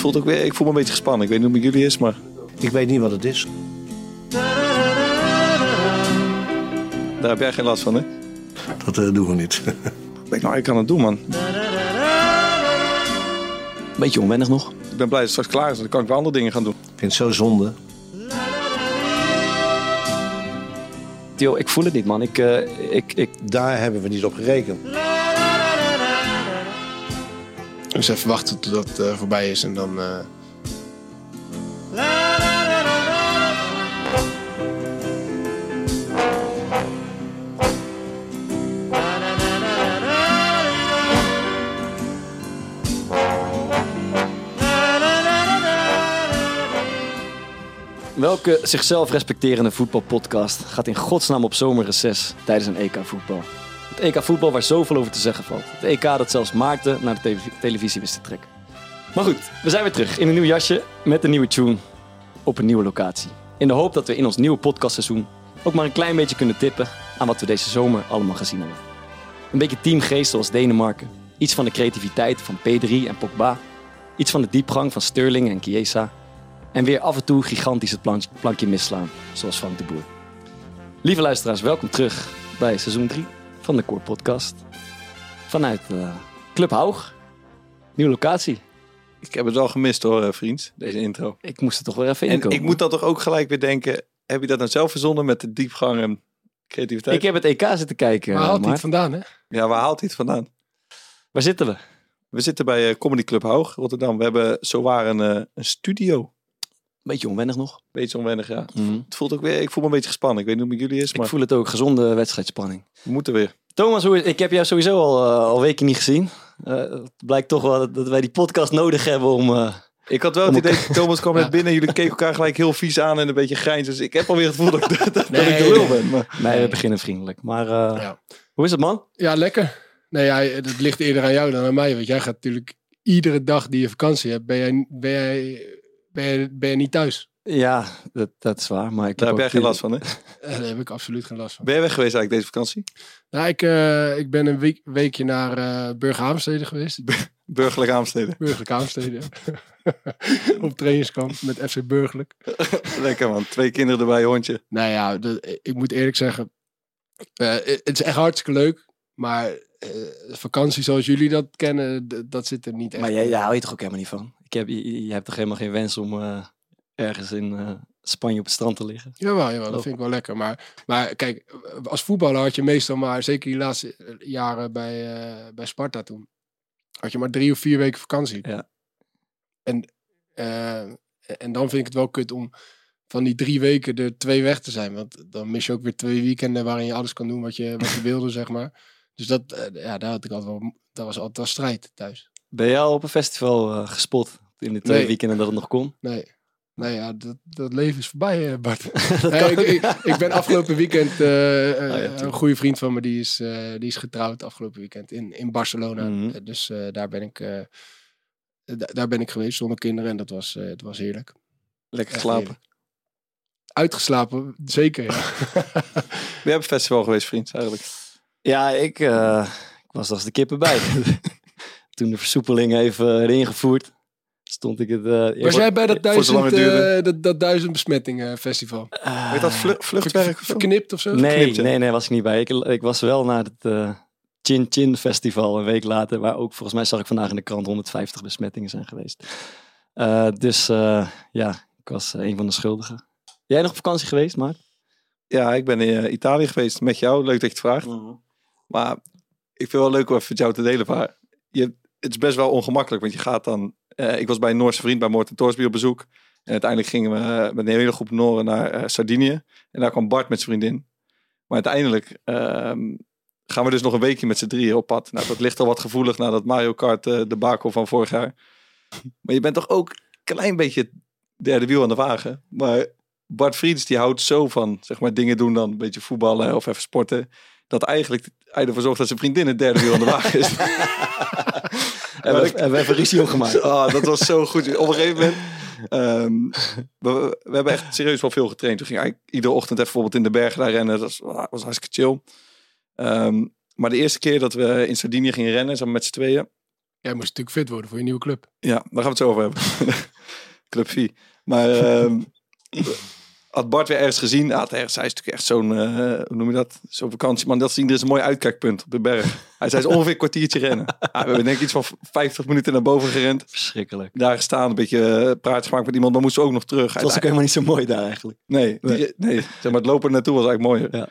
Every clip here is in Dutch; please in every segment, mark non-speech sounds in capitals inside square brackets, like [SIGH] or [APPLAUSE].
Voelt ook weer, ik voel me een beetje gespannen. Ik weet niet hoe het met jullie is, maar Ik weet niet wat het is. daar heb jij geen last van, hè? Dat eh, doen we niet. [LAUGHS] Ik, nou, ik kan het doen, man. Beetje onwennig nog. Ik ben blij dat het straks klaar is. Dan kan ik weer andere dingen gaan doen. Ik vind het zo zonde. Theo, ik voel het niet, man. Ik, eh, ik, ik, Daar hebben we niet op gerekend. Dus even wachten tot dat eh, voorbij is en dan. eh, welke zichzelf respecterende voetbalpodcast gaat in godsnaam op zomerreces tijdens een EK voetbal? EK voetbal waar zoveel over te zeggen valt. Het EK dat zelfs Maarten naar de televi- televisie wist te trekken. Maar goed, we zijn weer terug in een nieuw jasje met een nieuwe tune op een nieuwe locatie. In de hoop dat we in ons nieuwe podcastseizoen ook maar een klein beetje kunnen tippen aan wat we deze zomer allemaal gezien hebben. Een beetje teamgeest zoals Denemarken. Iets van de creativiteit van P3 en Pogba. Iets van de diepgang van Sterling en Chiesa. En weer af en toe gigantisch het plank- plankje misslaan, zoals Frank de Boer. Lieve luisteraars, welkom terug bij seizoen 3 van de Core Podcast. Vanuit eh, Club Haug. Nieuwe locatie. Ik heb het wel gemist hoor, eh, vriend, deze intro. Ik moest er toch weer even En inkomen. ik moet dan toch ook gelijk weer denken, heb je dat nou zelf verzonnen met de diepgang en creativiteit? Ik heb het EK zitten kijken. waar haalt hij het vandaan, hè? Ja, waar haalt hij het vandaan? Waar zitten we? We zitten bij eh, Comedy Club Haug, Rotterdam. We hebben zowaar een, eh, een studio. Beetje onwennig nog. Beetje onwennig, ja. Het voelt ook weer, ik voel me een beetje gespannen. Ik weet niet hoe het met jullie is, Ik maar voel het ook, gezonde wedstrijdspanning. we moeten weer. Thomas, hoe is- ik heb jou sowieso al, eh, al weken niet gezien. Eh, het blijkt toch wel dat, dat wij die podcast nodig hebben om... eh, Ik had wel het idee, Thomas kwam [LAUGHS] net binnen, jullie keken elkaar gelijk heel vies aan en een beetje grijns. Dus ik heb alweer het gevoel dat, ik- [LAUGHS] dat, dat ik Nee, de lul nee. ben. Maar nee, we beginnen vriendelijk. Maar eh, Ja. hoe is het, man? Ja, lekker. Nee, ja, het ligt eerder aan jou dan aan mij. Want jij gaat natuurlijk iedere dag die je vakantie hebt, ben jij, ben jij, ben jij, ben niet thuis. Ja, dat, dat is waar. Maar ik daar heb ook jij geen last van, hè? [LAUGHS] Eh, Daar heb ik absoluut geen last van. Ben je weg geweest eigenlijk deze vakantie? Nou, ik, eh, ik ben een week, weekje naar eh Burger Haamstede geweest. Burgerlijk aansteden. Burgerlijk Haamstede. Op trainingskamp met FC Burgerlijk. [LAUGHS] Lekker man, twee kinderen erbij, hondje. Nou ja, dat- ik moet eerlijk zeggen, eh, het is echt hartstikke leuk. Maar eh, vakantie zoals jullie dat kennen, dat zit er niet echt. Maar jij, daar hou je toch ook helemaal niet van? Ik heb, je, je hebt toch helemaal geen wens om eh, ergens in eh, Spanje op het strand te liggen? Jawel, jawel, dat vind ik wel lekker. Maar, maar kijk, als voetballer had je meestal maar, zeker die laatste eh, jaren bij, eh, bij Sparta toen, had je maar drie of vier weken vakantie. Ja. En, eh, en dan vind ik het wel kut om van die drie weken er twee weg te zijn. Want dan mis je ook weer twee weekenden waarin je alles kan doen wat je, wat je [LAUGHS] wilde, zeg maar. Dus dat, eh, ja, daar had ik altijd wel, dat was altijd wel strijd thuis. Ben je al op een festival eh, gespot in de twee Nee. weekenden dat het nog kon? Nee. Nee, ja, dat, dat leven is voorbij, eh, Bart. [LAUGHS] ik, ik, ik ben afgelopen weekend, ja, een goede vriend van me, die is, die is getrouwd afgelopen weekend in, in Barcelona. Mhm. Dus daar, ben ik, da- daar ben ik geweest zonder kinderen en dat was, het was heerlijk. Lekker geslapen. Uitgeslapen, zeker. Ja. [LAUGHS] Ben jij op het festival geweest, vriend, eigenlijk? Ja, ik, eh, ik was als de kippen bij. [LAUGHS] Toen de versoepeling even erin gevoerd, stond ik het... eh, Was jij bij dat duizend, eh, dat, dat duizend besmettingen festival? Weet dat vlu- vluchtwerk? Verknipt of zo? Nee, Verknipt, nee, nee, was ik niet bij. Ik, ik was wel naar het eh, Chin Chin Festival een week later, waar ook volgens mij zag ik vandaag in de krant 150 besmettingen zijn geweest. Eh, dus eh, ja, ik was eh, een van de schuldigen. Jij nog op vakantie geweest, maar? Ja, ik ben in eh, Italië geweest met jou. Leuk dat je het vraagt. Maar ik vind het wel leuk om even jou te delen. Maar je, het is best wel ongemakkelijk, want je gaat dan... eh, ik was bij een Noorse vriend bij Morten Torsby op bezoek. En uiteindelijk gingen we eh, met een hele groep Noren naar eh, Sardinië. En daar kwam Bart met zijn vriendin. Maar uiteindelijk ehm, gaan we dus nog een weekje met z'n drieën op pad. Nou, dat ligt al wat gevoelig na dat Mario Kart de bakel van vorig jaar. Maar je bent toch ook een klein beetje derde wiel aan de wagen. Maar Bart Vriends die houdt zo van zeg maar, dingen doen dan. Een beetje voetballen of even sporten. Dat eigenlijk hij ervoor zorgt dat zijn vriendin het derde wiel aan de wagen is. [LAUGHS] En we, en we hebben ruzie gemaakt. Oh, [LAUGHS] dat was zo goed. Op een gegeven moment. ehm, we, we hebben echt serieus wel veel getraind. We gingen eigenlijk iedere ochtend even bijvoorbeeld in de bergen daar rennen. Dat was, was hartstikke chill. Ehm, maar de eerste keer dat we in Sardinië gingen rennen, samen met z'n tweeën. Jij moest natuurlijk fit worden voor je nieuwe club. Ja, daar gaan we het zo over hebben. [LAUGHS] Club V. Maar ehm, had Bart weer ergens gezien. Had ergens, hij is natuurlijk echt zo'n, eh, hoe noem je dat? Zo'n vakantieman. Dat zien, er is een mooi uitkijkpunt op de berg. Hij zei, ongeveer een kwartiertje rennen. [LAUGHS] Ja, we hebben denk ik iets van 50 minuten naar boven gerend. Verschrikkelijk. Daar gestaan, een beetje eh, praatjes gemaakt met iemand. Maar moesten we ook nog terug. Het was ook helemaal niet zo mooi daar eigenlijk. Nee, nee. nee zeg maar, het lopen naartoe was eigenlijk mooier. Ja.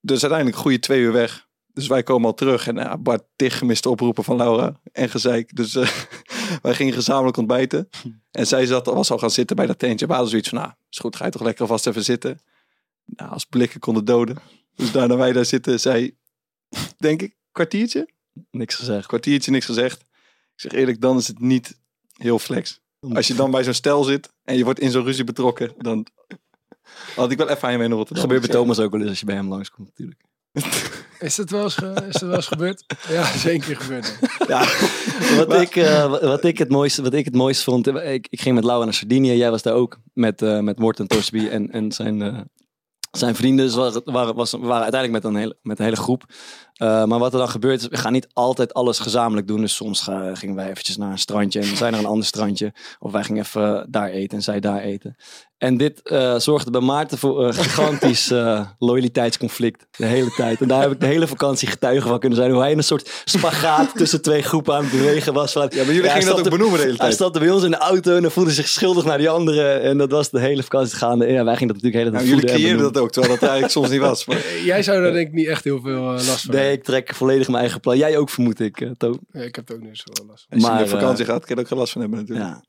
Dus uiteindelijk goede twee uur weg. Dus wij komen al terug. En ja, Bart tig gemiste oproepen van Laura en gezeik. Dus eh, [LAUGHS] wij gingen gezamenlijk ontbijten. En zij zat, was al gaan zitten bij dat tentje. We hadden zoiets van, nou, is goed, ga je toch lekker alvast even zitten. Nou, als blikken konden doden. Dus daarna wij daar zitten, zij, denk ik, kwartiertje? Niks gezegd. Kwartiertje, niks gezegd. Ik zeg eerlijk, dan is het niet heel flex. Als je dan bij zo'n stel zit en je wordt in zo'n ruzie betrokken, dan had ik wel even aan je mee naar Dat gebeurt bij Thomas ook wel eens als je bij hem langskomt natuurlijk. [LAUGHS] Is dat wel eens, ge- is dat wel eens gebeurd? Ja, [LAUGHS] dat is één keer gebeurd. Ja, [LAUGHS] wat, ik, eh, wat- ik het mooiste, wat ik het mooiste vond, eh, ik, ik ging met Laura naar Sardinië, jij was daar ook met, eh met Morten Torsby en, en zijn, zijn vrienden. Dus waren, waren, was, we waren uiteindelijk met een hele, met een hele groep. Eh, maar wat er dan gebeurt is, we gaan niet altijd alles gezamenlijk doen. Dus soms ga- gingen wij eventjes naar een strandje en zij naar een ander strandje. Of wij gingen even daar eten en zij daar eten. En dit eh, zorgde bij Maarten voor een gigantisch eh, loyaliteitsconflict de hele tijd. En daar heb ik de hele vakantie getuige van kunnen zijn. Hoe hij in een soort spagaat tussen twee groepen aan het bewegen was. Van, Ja, maar jullie hij gingen dat ook benoemen de hele Hij tijd. stapte bij ons in de auto en dan voelde zich schuldig naar die anderen. En dat was de hele vakantie gaande. Ja, wij gingen dat natuurlijk de hele tijd Nou, jullie en creëerden dat ook, terwijl dat eigenlijk soms niet was. Maar, Jij zou daar denk ik niet echt heel veel last van Nee, ik trek volledig mijn eigen plan. Jij ook, vermoed ik, eh, Toon. Ja, ik heb ook niet zo last van. als je Maar, op vakantie eh, gaat, kan je er ook geen last van hebben natuurlijk. Ja.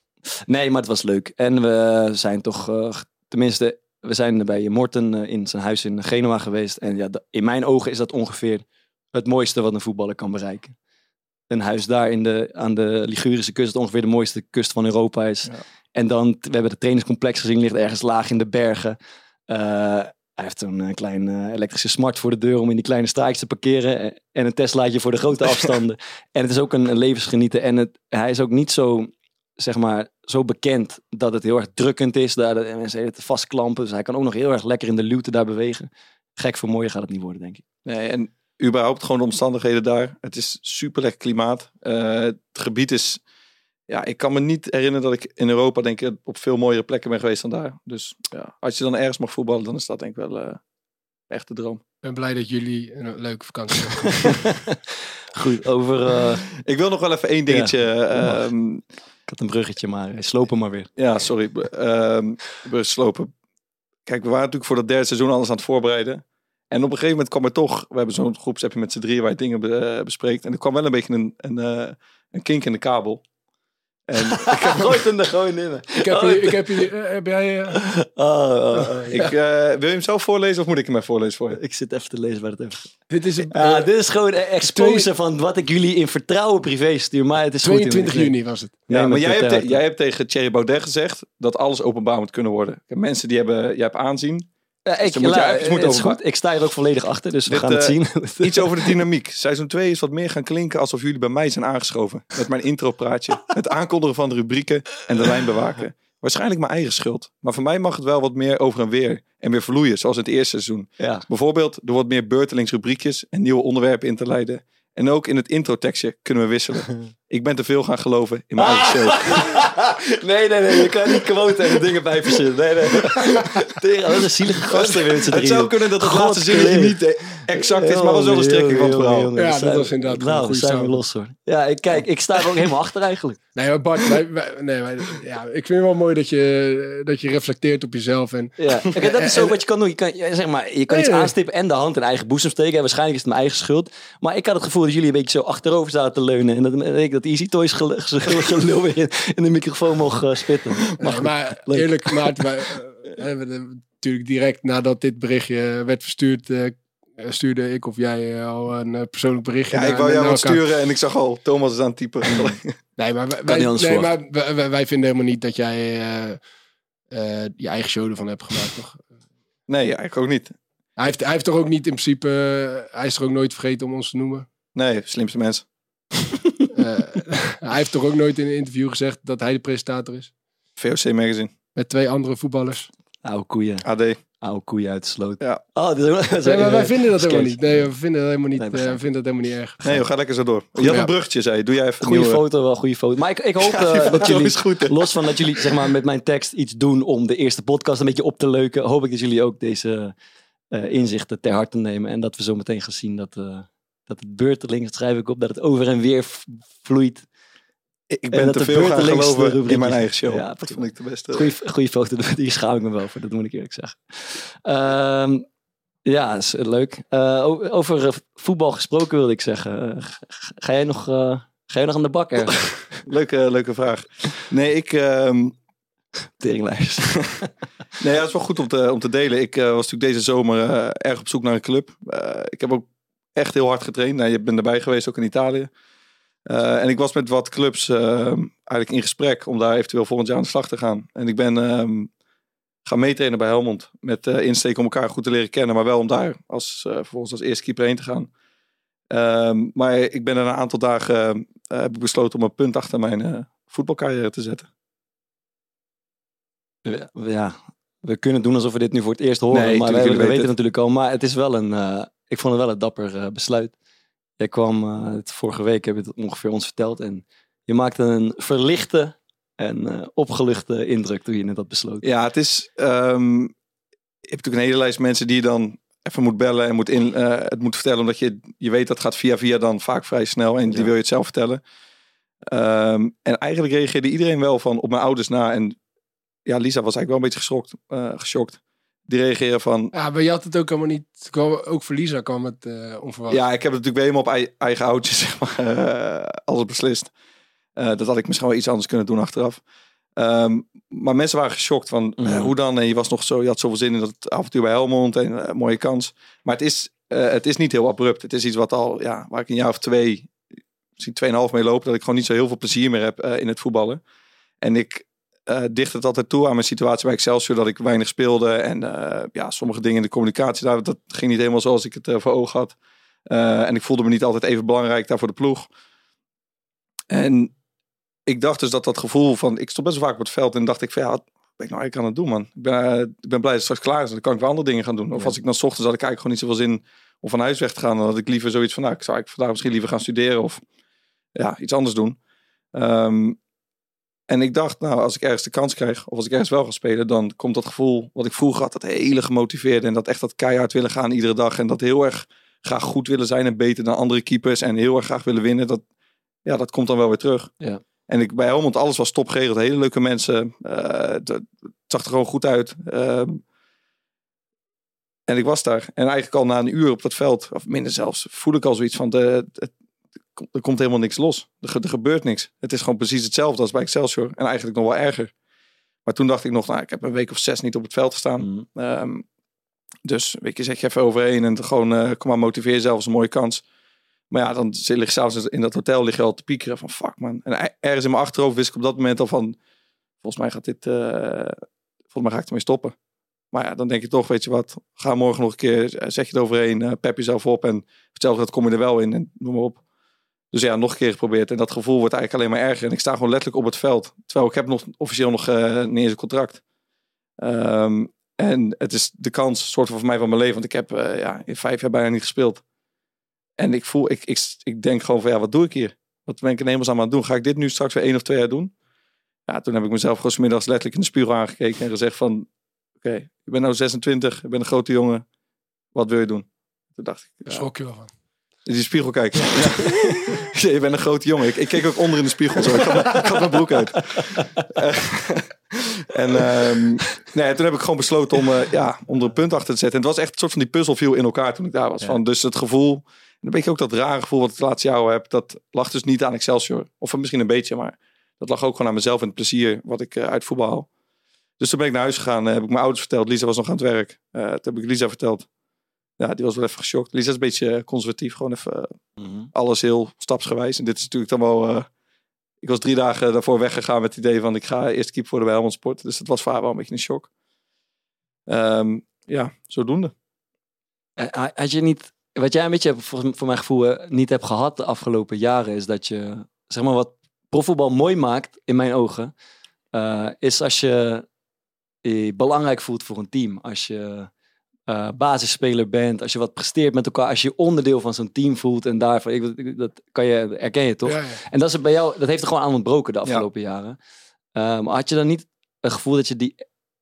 Nee, maar het was leuk. En we zijn toch, eh, tenminste, we zijn bij Morten eh, in zijn huis in Genua geweest. En ja, in mijn ogen is dat ongeveer het mooiste wat een voetballer kan bereiken. Een huis daar in de, aan de Ligurische kust, dat ongeveer de mooiste kust van Europa is. Ja. En dan, we hebben het trainingscomplex gezien, ligt ergens laag in de bergen. Eh, hij heeft een eh, klein eh, elektrische smart voor de deur om in die kleine straatjes te parkeren. En een Teslaatje voor de grote [LAUGHS] afstanden. en het is ook een, een levensgenieten. En het, hij is ook niet zo, zeg maar, zo bekend dat het heel erg drukkend is. Daar de mensen tijd vastklampen. Dus hij kan ook nog heel erg lekker in de luwte daar bewegen. Gek voor mooier gaat het niet worden, denk ik. Nee, en überhaupt gewoon de omstandigheden daar. Het is super lekker klimaat. Eh, het gebied is... Ja, ik kan me niet herinneren dat ik in Europa denk ik op veel mooiere plekken ben geweest dan daar. Dus ja, als je dan ergens mag voetballen, dan is dat denk ik wel eh, echt de droom. Ik ben blij dat jullie een leuke vakantie hebben. [LAUGHS] Goed, over... eh, [LAUGHS] Ik wil nog wel even één dingetje. Ja, ehm, ik had een bruggetje, maar sloop hem maar weer. Ja, sorry. ehm we slopen. Kijk, we waren natuurlijk voor dat derde seizoen alles aan het voorbereiden. En op een gegeven moment kwam er toch... We hebben zo'n groepsappje met z'n drieën waar je dingen be- eh, bespreekt. En er kwam wel een beetje een, een, eh, een kink in de kabel. En [LAUGHS] ik, Gooi hem er gewoon in. ik heb hier, ik heb hier, eh, heb jij... eh, Oh, oh, oh, ik, eh, wil je hem zelf voorlezen of moet ik hem even voorlezen voor je? Ik zit even te lezen waar het even dit is een, Ja, dit is gewoon een expose van wat ik jullie in vertrouwen privé stuur. Maar het is goed. 22 jongen. juni was het. Ja, maar jij hebt, te- jij hebt tegen Thierry Baudet gezegd dat alles openbaar moet kunnen worden. Mensen die hebben, jij hebt aanzien. Ja, ik, moet je het is over- goed. Ik sta er ook volledig achter, dus we gaan het eh, zien. [LAUGHS] Iets over de dynamiek. Seizoen 2 is wat meer gaan klinken alsof jullie bij mij zijn aangeschoven. Met mijn intropraatje, het aankondigen van de rubrieken en de lijn bewaken. Waarschijnlijk mijn eigen schuld. Maar voor mij mag het wel wat meer over en weer. En weer vloeien, zoals in het eerste seizoen. ja. Bijvoorbeeld door wat meer beurtelings rubriekjes en nieuwe onderwerpen in te leiden. En ook in het introtekstje kunnen we wisselen. [LAUGHS] Ik ben te veel gaan geloven in mijn eigen show. [LAUGHS] nee, nee, nee. Je kan niet quote en dingen bij verzinnen. Nee, nee. [LAUGHS] Dat is een zielige gasten weer met z'n [LAUGHS] Het zou kunnen dat het God, laatste zinnetje niet eh, exact is, maar wel zo de strekking van het verhaal. Ja, dat was inderdaad een Nou, goede zijn we los hoor. Ja, ik, kijk, ik sta er ook helemaal achter eigenlijk. Nee, maar Bart, wij, wij- nee, wij- ja, ik vind het wel mooi dat je, dat je reflecteert op jezelf. En Ja. Kijk, dat is zo wat je kan doen. Je kan, zeg maar, je kan iets aanstippen en de hand in eigen boezem steken. En waarschijnlijk is het mijn eigen schuld. Maar ik had het gevoel dat jullie een beetje zo achterover zaten te leunen. En dat, ik, dat Easy Toys gel- gel- gelul weer in, in de microfoon mocht eh, spitten. Nee, maar leuk. eerlijk, Maarten, wij, eh, hebben natuurlijk direct nadat dit berichtje werd verstuurd, eh, stuurde ik of jij al een persoonlijk berichtje. Ja, naar- ik wou jou wat sturen en ik zag al, Thomas is aan het typen. [LAUGHS] Nee, maar, wij, anders nee, maar wij, wij- vinden helemaal niet dat jij je eigen show ervan hebt gemaakt, toch? Nee, ik ook niet. Hij heeft, hij heeft toch ook niet in principe, hij is er ook nooit vergeten om ons te noemen. Nee, slimste mens. [LAUGHS] Eh, [LAUGHS] hij heeft toch ook nooit in een interview gezegd dat hij de presentator is? VOC Magazine, Met twee andere voetballers. Oude koeien. AD. Oude koeien uit de sloot. Ja. Oh, is Nee, maar wij vinden dat helemaal niet. Nee, we vinden dat helemaal niet, Nee, eh, we vinden dat helemaal niet erg. Nee, joh, ga lekker zo door. Je had Ja. een bruggetje, zei je. Doe jij even een Goeie nieuwe- foto, wel goede foto. Maar ik, ik hoop [LAUGHS] Ja, eh, dat jullie, goed, los van dat jullie zeg maar, met mijn tekst iets doen om de eerste podcast een beetje op te leuken, hoop ik dat jullie ook deze eh, inzichten ter harte nemen. En dat we zo meteen gaan zien dat, eh, dat het beurtelings, dat schrijf ik op, dat het over en weer vloeit. Ik ik En ben dat te veel gaan geloven in mijn eigen show. Ja, dat vond ik de beste. Goeie, goeie foto, [LAUGHS] die schaam ik me wel voor, dat moet ik eerlijk zeggen. Ehm, ja, is leuk. Eh, over eh, voetbal gesproken wilde ik zeggen. Eh, ga, jij nog, eh, ga jij nog aan de bak ergens? [LAUGHS] Leuke, leuke vraag. Nee, ik... ehm, Teringlijst. [LAUGHS] Nee, ja, het is wel goed om te, om te delen. Ik eh, was natuurlijk deze zomer eh, erg op zoek naar een club. Eh, ik heb ook echt heel hard getraind. Nou, je bent erbij geweest, ook in Italië. Eh, en ik was met wat clubs eh, eigenlijk in gesprek om daar eventueel volgend jaar aan de slag te gaan. En ik ben ehm, gaan meetrainen bij Helmond. Met eh insteek om elkaar goed te leren kennen. Maar wel om daar als, vervolgens als eerste keeper heen te gaan. Ehm, maar ik ben er een aantal dagen heb ik besloten om een punt achter mijn voetbalcarrière te zetten. ja, we kunnen doen alsof we dit nu voor het eerst horen. Nee, maar we, weten het natuurlijk al. Maar het is wel een, ik vond het wel een dapper eh, besluit. Jij kwam eh, het vorige week, heb je het ongeveer ons verteld. En je maakte een verlichte en eh, opgeluchte indruk toen je net had besloten. Ja, het is. ehm, je hebt natuurlijk een hele lijst mensen die je dan even moet bellen en moet in, het moet vertellen, omdat je, je weet dat gaat via via dan vaak vrij snel en die Ja. wil je het zelf vertellen. Ehm, en eigenlijk reageerde iedereen wel van op mijn ouders na. En ja, Lisa was eigenlijk wel een beetje geschokt. geschokt. Die reageren van. Ja, maar je had het ook allemaal niet. kwam- Ook Lisa kwam het eh, onverwacht. Ja, ik heb het natuurlijk weer helemaal op ei- eigen houtje, [LAUGHS] zeg maar, eh, alles beslist. Eh, dat had ik misschien wel iets anders kunnen doen achteraf. Ehm, maar mensen waren geschokt van hoe dan? En je was nog zo, je had zoveel zin in dat avontuur bij Helmond en mooie kans. Maar het is, eh, het is niet heel abrupt. Het is iets wat al, ja, waar ik een jaar of twee, misschien tweeënhalf mee loop, dat ik gewoon niet zo heel veel plezier meer heb eh, in het voetballen. En ik eh dicht het altijd toe aan mijn situatie bij Excelsior, dat ik weinig speelde. En eh, ja, sommige dingen in de communicatie, daar, dat ging niet helemaal zoals ik het eh, voor ogen had. En ik voelde me niet altijd even belangrijk daar voor de ploeg. En ik dacht dus dat dat gevoel van... Ik stond best vaak op het veld en dacht ik van ja, wat ben ik nou eigenlijk aan het doen man? Ik ben, ik ben blij dat het straks klaar is. Dan kan ik wel andere dingen gaan doen. Of Ja. als ik dan 's ochtends had ik eigenlijk gewoon niet zoveel zin om van huis weg te gaan. Dan had ik liever zoiets van, nou, ik zou eigenlijk vandaag misschien liever gaan studeren of ja, iets anders doen. Ehm, en ik dacht, nou, als ik ergens de kans krijg, of als ik ergens wel ga spelen, dan komt dat gevoel wat ik vroeger had, dat hele gemotiveerde en dat echt dat keihard willen gaan iedere dag en dat heel erg graag goed willen zijn en beter dan andere keepers en heel erg graag willen winnen. Dat, ja, dat komt dan wel weer terug. Ja. En ik, bij Helmond, alles was top geregeld. Hele leuke mensen. eh, het, het zag er gewoon goed uit. Ehm, en ik was daar. En eigenlijk al na een uur op dat veld, of minder zelfs, voel ik al zoiets van, de, het- er komt helemaal niks los. Er, ge- er gebeurt niks. Het is gewoon precies hetzelfde als bij Excelsior. En eigenlijk nog wel erger. Maar toen dacht ik nog, nou, ik heb een week of zes niet op het veld gestaan. Mhm. Ehm, dus weet je, zeg je even overheen en gewoon, eh, kom maar, motiveer jezelf, is een mooie kans. Maar ja, dan lig je s'avonds in dat hotel lig je al te piekeren van fuck man. En er- ergens in mijn achterhoofd wist ik op dat moment al van, volgens mij gaat dit, eh, volgens mij ga ik ermee stoppen. Maar ja, dan denk je toch, weet je wat, ga morgen nog een keer, eh, zet je het overheen, pep jezelf op en vertel dat kom je er wel in en noem maar op. Dus ja, nog een keer geprobeerd en dat gevoel wordt eigenlijk alleen maar erger. En ik sta gewoon letterlijk op het veld. Terwijl ik heb nog officieel nog eh niet eens een contract. Ehm, en het is de kans, soort van voor mij van mijn leven. Want ik heb eh, ja, in vijf jaar bijna niet gespeeld. En ik voel, ik, ik, ik denk gewoon van ja, wat doe ik hier? Wat ben ik in hemelsnaam aan het doen? Ga ik dit nu straks weer één of twee jaar doen? Ja, toen heb ik mezelf gewoon middags letterlijk in de spiegel aangekeken en gezegd van oké, je bent nou 26, je bent een grote jongen. Wat wil je doen? Toen dacht ik, ja, schrok je wel van. In die spiegel kijken. Ja. [LAUGHS] Je bent een grote jongen. Ik, ik keek ook onder in de spiegel. Zo. Ik, had, mijn- ik had mijn broek uit. Eh, [LAUGHS] en ehm, nee, toen heb ik gewoon besloten om, eh, ja, om er een punt achter te zetten. En het was echt een soort van die puzzel viel in elkaar toen ik daar was. Ja. Van, dus het gevoel. En dan weet je ook dat rare gevoel wat ik de laatste jaren heb. Dat lag dus niet aan Excelsior. Of misschien een beetje, maar dat lag ook gewoon aan mezelf en het plezier wat ik eh, uit voetbal haal. Dus toen ben ik naar huis gegaan. heb ik mijn ouders verteld. Lisa was nog aan het werk. Toen heb ik Lisa verteld. Ja, die was wel even geschokt. Lisa is een beetje conservatief. Gewoon even eh, Mhm. alles heel stapsgewijs. En dit is natuurlijk dan wel... eh, ik was drie dagen daarvoor weggegaan met het idee van... ik ga eerst keeper worden bij Helmond Sport. Dus dat was voor haar wel een beetje een shock. Ehm, ja, zodoende. Eh, Had je niet, wat jij een beetje voor, voor mijn gevoel eh, niet hebt gehad de afgelopen jaren, is dat je, zeg maar, wat profvoetbal mooi maakt, in mijn ogen, eh, is als je je belangrijk voelt voor een team. Als je eh, basisspeler bent, als je wat presteert met elkaar, als je onderdeel van zo'n team voelt en daarvan, ik, ik- dat kan je, herken je toch? Ja, ja. En dat is bij jou, dat heeft er gewoon aan ontbroken de afgelopen jaren. Eh, maar had je dan niet het gevoel dat je die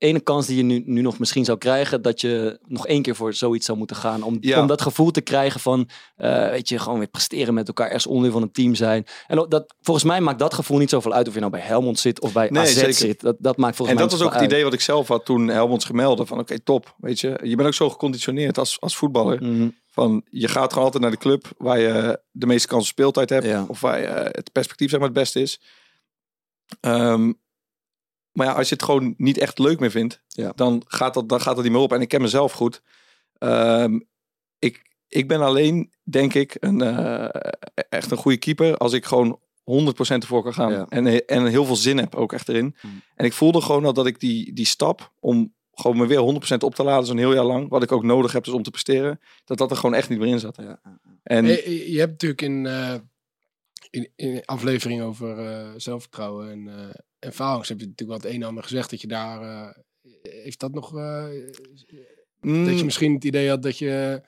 ene kans die je nu, nu nog misschien zou krijgen, dat je nog één keer voor zoiets zou moeten gaan. Om, Ja. om dat gevoel te krijgen van, eh, weet je, gewoon weer presteren met elkaar, ergens onderdeel van een team zijn. En dat, volgens mij maakt dat gevoel niet zoveel uit of je nou bij Helmond zit of bij Nee, AZ zeker. zit. Dat, dat maakt volgens En mij dat was ook het idee wat ik zelf had toen Helmond gemelde. Van oké, top. Weet je, je bent ook zo geconditioneerd als, als voetballer. Mhm. Van je gaat gewoon altijd naar de club waar je de meeste kans op speeltijd hebt. Ja. Of waar je, eh, het perspectief zeg maar het beste is. Ehm, maar ja, als je het gewoon niet echt leuk meer vindt, Ja. dan, gaat dat, dan gaat dat niet meer op. En ik ken mezelf goed. Ehm, ik, ik ben alleen, denk ik, een, eh, echt een goede keeper als ik gewoon 100% ervoor kan gaan. Ja. En, en heel veel zin heb ook echt erin. Mm. En ik voelde gewoon al dat ik die, die stap om gewoon me weer 100% op te laden, zo'n heel jaar lang, wat ik ook nodig heb dus om te presteren, dat dat er gewoon echt niet meer in zat. Ja. En Je, je- je hebt natuurlijk in, eh in, in aflevering over eh, zelfvertrouwen en, eh en faalangst heb je natuurlijk wat een en ander gezegd dat je daar eh, heeft dat nog eh, Mm, dat je misschien het idee had dat je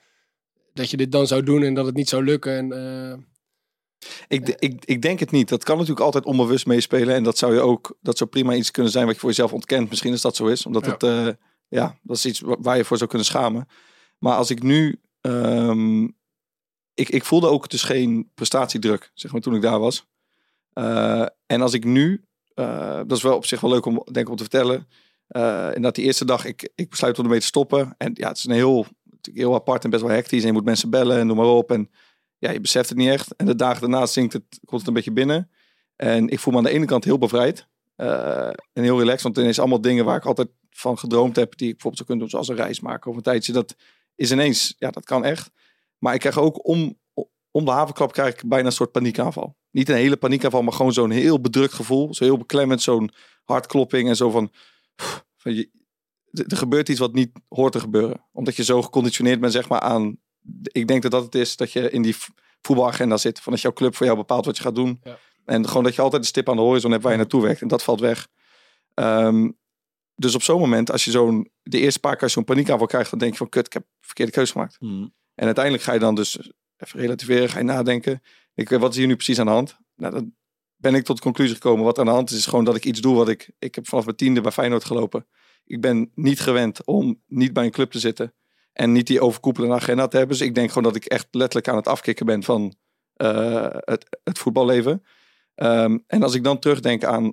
dat je dit dan zou doen en dat het niet zou lukken en eh, ik, ik, ik denk het niet. Dat kan natuurlijk altijd onbewust meespelen. En dat zou je ook, dat zou prima iets kunnen zijn wat je voor jezelf ontkent. Misschien is dat zo is. Omdat Ja. het, eh, ja, dat is iets wa- waar je voor zou kunnen schamen. Maar als ik nu, ehm, ik, ik voelde ook dus geen prestatiedruk, zeg maar, toen ik daar was. Eh, en als ik nu, eh, dat is wel op zich wel leuk om, denk ik, om te vertellen. Eh inderdaad, die eerste dag, ik, ik besluit om ermee te stoppen. En ja, het is een heel, heel apart en best wel hectisch. En je moet mensen bellen en noem maar op. En ja, je beseft het niet echt. En de dagen daarna zinkt het, komt het een beetje binnen. En ik voel me aan de ene kant heel bevrijd. en heel relaxed. Want ineens allemaal dingen waar ik altijd van gedroomd heb. Die ik bijvoorbeeld zou kunnen doen. Zoals een reis maken of een tijdje. Dat is ineens, ja, dat kan echt. Maar ik krijg ook om, om de havenklap krijg ik bijna een soort paniekaanval. Niet een hele paniekaanval, maar gewoon zo'n heel bedrukt gevoel. Zo heel beklemmend, zo'n hartklopping en zo van... van je, er gebeurt iets wat niet hoort te gebeuren. Omdat je zo geconditioneerd bent, zeg maar, aan... Ik denk dat dat het is, dat je in die voetbalagenda zit. Van dat jouw club voor jou bepaalt wat je gaat doen. Ja. En gewoon dat je altijd een stip aan de horizon hebt waar je naartoe werkt. En dat valt weg. Ehm, dus op zo'n moment, als je zo'n... De eerste paar keer zo'n paniekaanval krijgt, dan denk je van... Kut, ik heb verkeerde keuze gemaakt. Mhm. En uiteindelijk ga je dan dus even relativeren, ga je nadenken. Ik, wat is hier nu precies aan de hand? Nou, dan ben ik tot de conclusie gekomen. Wat aan de hand is, is gewoon dat ik iets doe wat ik... Ik heb vanaf mijn tiende bij Feyenoord gelopen. Ik ben niet gewend om niet bij een club te zitten. En niet die overkoepelende agenda te hebben. Dus ik denk gewoon dat ik echt letterlijk aan het afkicken ben van eh, het, het voetballeven. Ehm, en als ik dan terugdenk aan...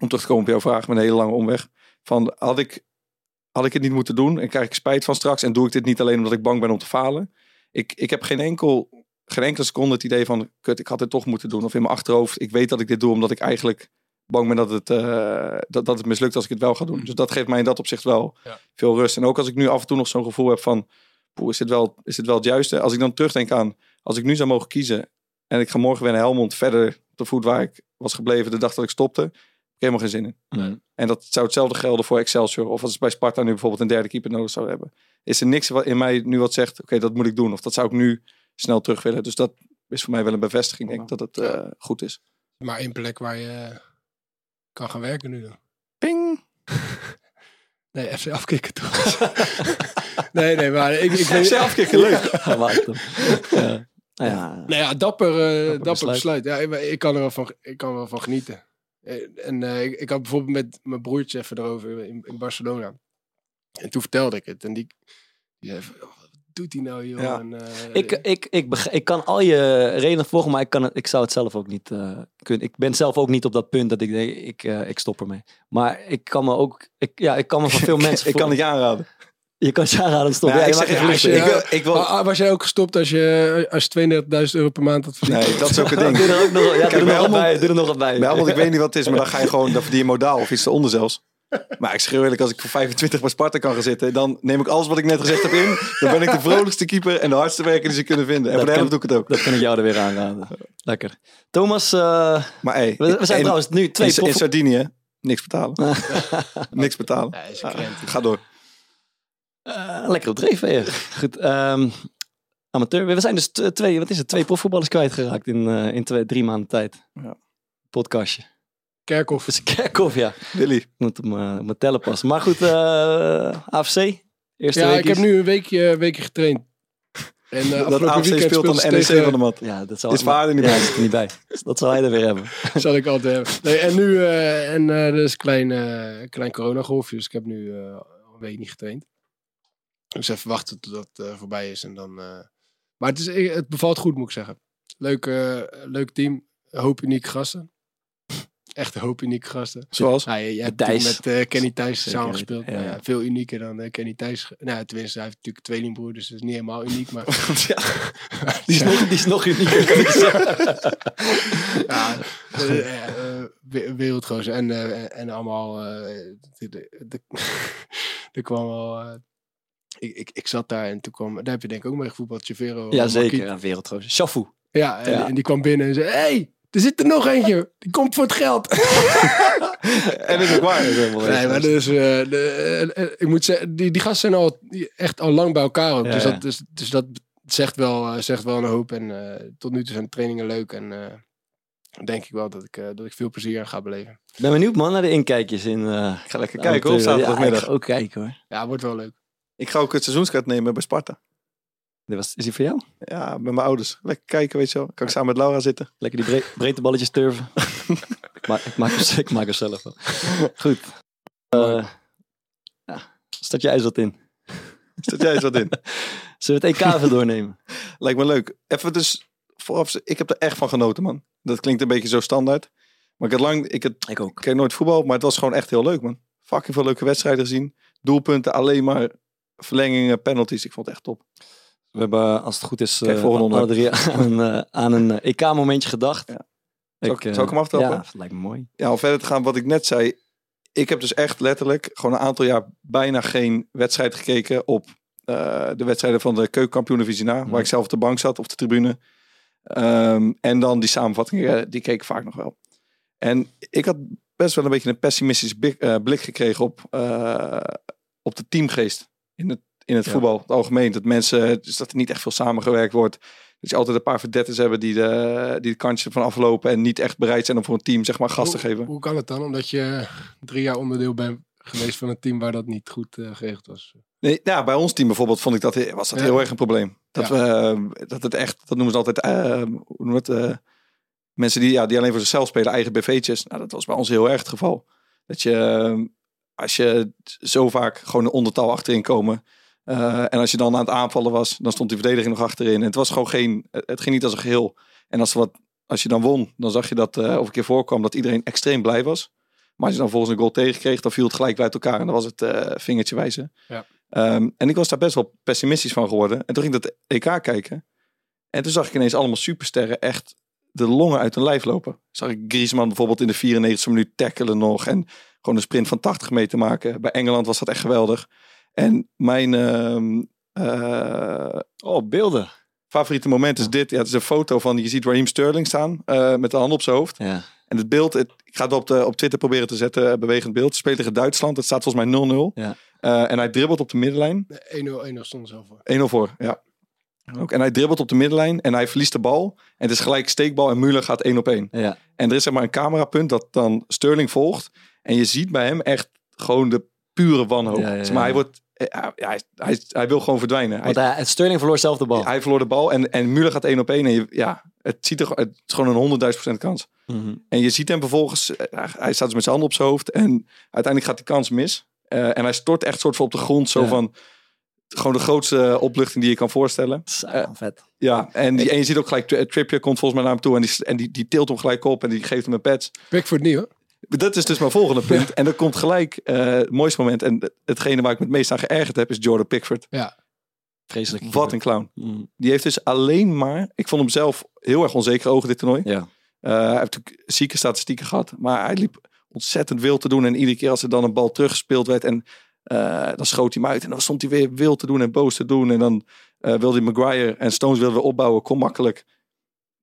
Om terug te komen op jouw vraag met een hele lange omweg. Van had ik, had ik het niet moeten doen en krijg ik spijt van straks. En doe ik dit niet alleen omdat ik bang ben om te falen. Ik, ik heb geen enkel geen enkele seconde het idee van, kut, ik had dit toch moeten doen. Of in mijn achterhoofd, ik weet dat ik dit doe omdat ik eigenlijk bang ben dat het, eh, dat, dat het mislukt als ik het wel ga doen. Dus dat geeft mij in dat opzicht wel Ja. veel rust. En ook als ik nu af en toe nog zo'n gevoel heb van, poeh, is dit, wel, is dit wel het juiste? Als ik dan terugdenk aan, als ik nu zou mogen kiezen en ik ga morgen weer naar Helmond verder op de voet waar ik was gebleven de dag dat ik stopte, helemaal geen zin in. Mhm. En dat zou hetzelfde gelden voor Excelsior. Of als bij Sparta nu bijvoorbeeld een derde keeper nodig zou hebben. Is er niks wat in mij nu wat zegt, oké, dat moet ik doen. Of dat zou ik nu snel terug willen. Dus dat is voor mij wel een bevestiging, denk ik, dat het eh, goed is. maar één plek waar je kan gaan werken nu dan. Ping! [LAUGHS] Nee, FC afkicken toch? [LAUGHS] nee, nee, maar ik, ik weet... afkicken, leuk. [LAUGHS] Ja. Ja. Nou ja. Dapper, eh, dapper, besluit. besluit. Ja, ik, ik kan er wel van, ik kan er wel van genieten. Eh, En eh, ik, ik had bijvoorbeeld met mijn broertje even erover in, in Barcelona. En toen vertelde ik het. En die, die zei van, "Oh, wat doet hij nou, joh? Ja. En, eh, Ik, ik, ik, ik kan al je redenen volgen, maar ik, kan het, ik zou het zelf ook niet eh, kunnen. Ik ben zelf ook niet op dat punt dat ik denk, ik, eh, ik stop ermee. Maar ik kan me ook, ik, ja, ik kan me van veel [LAUGHS] mensen ik kan het je aanraden. Je kan je aanraden om te stoppen. Nou, Ja, ik zeg je, wil, ik wil, Ah, ah, was jij ook gestopt als je, als je 32.000 euro per maand had verdiend? nee, dat is ook het ding. [LAUGHS] Doe er ook nog, ja, doe er bij nog wat Helmond- bij. Doe er nog wat bij. Bij Helmond, ik weet niet wat het is, maar dan ga je gewoon, dan verdien je modaal of iets eronder zelfs. Maar ik schreeuw eerlijk, als ik voor 25 bij Sparta kan gaan zitten, dan neem ik alles wat ik net gezegd heb in. Dan ben ik de vrolijkste keeper en de hardste werker die ze kunnen vinden. En Dat voor de helft doe ik het ook. Dat kan ik jou er weer aanraden. Lekker. Thomas, eh, Maar hey, we, we zijn in- trouwens nu twee in, in. Sardinië, niks betalen. [LAUGHS] niks betalen. Is een krent. ga door. Eh, lekker op dreef weer. Goed. ehm, amateur. We zijn dus twee, wat is het, twee profvoetballers kwijtgeraakt in, eh, in twee, drie maanden tijd. Ja. Podcastje. Kerkhoff. Dus Kerkhoff, ja. Willy. Ik moet op mijn tellen passen. Maar goed, eh, AFC. Eerste Ja, ik heb is- nu een weekje, weekje getraind. En uh, Dat AFC speelt dan NEC tegen- van de mat. Ja, dat zal Is Vaarder niet bij. dat is er niet bij. Dat zal hij er weer hebben. [LAUGHS] zal ik altijd hebben. Nee, en nu, eh, en eh er is een klein, eh klein coronagolfje, dus ik heb nu een week niet getraind. Dus even wachten tot dat eh, voorbij is en dan... eh, Maar het, is, eh, het bevalt goed, moet ik zeggen. Leuk, leuk team, een hoop unieke gasten. Echt een hoop unieke gasten. Zoals? Ja, je, je hebt Thijs. met Kenny Thijs samengespeeld. weten, ja. Nou ja, veel unieker dan Kenny Thijs. Nou, tenminste, hij heeft natuurlijk tweelingbroer, dus dat is niet helemaal uniek. Maar [LAUGHS] [LAUGHS] Die is nog, die is nog unieker, kan ik zeggen. [LAUGHS] ja, wereldgozer. En, en allemaal, de- de- de- er kwam wel, ik, ik, ik zat daar en toen kwam, daar heb je denk ik ook mee gevoetbald, Chavero. Ja, zeker. Ja, wereldgozer. Shafu. Ja, en, Ja. en die kwam binnen en zei, hey, er zit er nog eentje, die komt voor het geld. [LAUGHS] En dat is ook waar. Nee, maar dus, eh, de, eh, eh, ik moet zeggen, die, die gasten zijn al echt al lang bij elkaar ook. Ja, dus, ja. dat, dus, dus dat zegt wel, eh, zegt wel een hoop. En eh, tot nu toe zijn de trainingen leuk. En eh, denk ik wel dat ik, eh, dat ik veel plezier aan ga beleven. Ben benieuwd man naar de inkijkjes in... eh Ik ga lekker kijken. Ja, zaterdagmiddag. ik ga ook kijken hoor. Ja, wordt wel leuk. Ik ga ook het seizoenskaart nemen bij Sparta. Dit was, is die voor jou? Ja, met mijn ouders. Lekker kijken, weet je wel. Kan ik samen met Laura zitten. Lekker die bre breedte balletjes turven. [LAUGHS] ik, maak, ik, maak hem, ik maak hem zelf wel. Goed. Eh ja, start je ijs wat in. Zet jij eens wat in? [LAUGHS] Zullen we het EK even doornemen? [LAUGHS] Lijkt me leuk. Even dus vooraf, ik heb er echt van genoten, man. Dat klinkt een beetje zo standaard. Maar ik had lang, ik, had, Ik ook. ik nooit voetbal, maar het was gewoon echt heel leuk, man. Fucking veel leuke wedstrijden gezien. Doelpunten, alleen maar verlengingen, penalties. Ik vond het echt top. We hebben, als het goed is, Kijk, eh, volgende alle drie [LAUGHS] aan, een, eh, aan een EK-momentje gedacht. Ja. Zal ik- eh, ik hem aftrappen? Ja, dat lijkt me mooi. Ja, om verder te gaan, wat ik net zei. Ik heb dus echt letterlijk gewoon een aantal jaar bijna geen wedstrijd gekeken op eh, de wedstrijden van de keukenkampioen-divisie na. Mhm. Waar ik zelf op de bank zat, op de tribune. Ehm, en dan die samenvattingen, eh, die keek ik vaak nog wel. En ik had best wel een beetje een pessimistische blik, eh, blik gekregen op, eh, op de teamgeest in het, in het Ja. voetbal. Het algemeen, dat mensen, dus dat er niet echt veel samengewerkt wordt. Dat je altijd een paar verdetters hebben die de, die de kansje van aflopen en niet echt bereid zijn om voor een team zeg maar gas te geven. Hoe kan het dan? Omdat je drie jaar onderdeel bent geweest van een team waar dat niet goed eh, geregeld was. Nee, ja, bij ons team bijvoorbeeld vond ik dat, was dat Ja. heel erg een probleem. Dat, Ja. we, eh, dat het echt, dat noemen ze altijd, eh, hoe noemen het, mensen die, ja, die alleen voor zichzelf spelen, eigen BV'tjes. Nou, dat was bij ons heel erg het geval. Dat je, als je zo vaak gewoon een ondertal achterin komen. eh, en als je dan aan het aanvallen was, dan stond die verdediging nog achterin. En het was gewoon geen, het ging niet als een geheel. En als, wat, als je dan won, dan zag je dat, eh of een keer voorkwam, dat iedereen extreem blij was. Maar als je dan volgens een goal tegenkreeg, dan viel het gelijk bij elkaar. En dan was het eh, vingertje wijzen. Ehm, en ik was daar best wel pessimistisch van geworden. En toen ging ik dat EK kijken. En toen zag ik ineens allemaal supersterren echt de longen uit hun lijf lopen. Zag ik Griezmann bijvoorbeeld in de 94e minuut tackelen nog. En gewoon een sprint van 80 meter maken. Bij Engeland was dat echt geweldig. En mijn ehm, eh, Oh, beelden. favoriete moment is dit. Ja, het is een foto van, je ziet Raheem Sterling staan. eh, met de hand op zijn hoofd. Ja. En het beeld, het, ik ga het op, de, op Twitter proberen te zetten, eh, bewegend beeld. Speelt tegen Duitsland. Het staat volgens mij 0-0. Ja. Eh, en hij dribbelt op de middenlijn. 1-0 1-0 stond zo voor. 1-0 voor, ja. Ook. En hij dribbelt op de middenlijn en hij verliest de bal. En het is gelijk steekbal en Müller gaat 1 op 1. Ja. En er is zeg maar een camerapunt dat dan Sterling volgt. En je ziet bij hem echt gewoon de pure wanhoop. Ja, ja, ja. Zeg maar hij, wordt, eh, hij, hij, hij, hij wil gewoon verdwijnen. Hij, Want hij, Sterling verloor zelf de bal. hij verloor de bal en, en Müller gaat 1 op 1. En je, ja, het, ziet er, gewoon- het is gewoon een 100.000 procent kans. Mhm. En je ziet hem vervolgens, eh, hij staat dus met zijn hand op zijn hoofd. En uiteindelijk gaat die kans mis. Eh, en hij stort echt soort van op de grond. Zo Ja. van, gewoon de grootste opluchting die je kan voorstellen. Zo, vet. Ja, en, die, en je ziet ook gelijk, Tri- Trippier komt volgens mij naar hem toe. En die, en die, die tilt hem gelijk op en die geeft hem een patch. Pickford niet hoor. Dat is dus mijn volgende punt. En dat komt gelijk eh, het mooiste moment. En hetgene waar ik me het meest aan geërgerd heb, is Jordan Pickford. Ja. Vreselijk. Wat een clown. Mm, Die heeft dus alleen maar... Ik vond hem zelf heel erg onzeker ogen dit toernooi. Ja. Eh, hij heeft natuurlijk zieke statistieken gehad. Maar hij liep ontzettend wild te doen. En iedere keer als er dan een bal teruggespeeld werd... en eh, dan schoot hij hem uit. En dan stond hij weer wild te doen en boos te doen. En dan eh, wilde hij Maguire en Stones wilden we opbouwen. Kom makkelijk.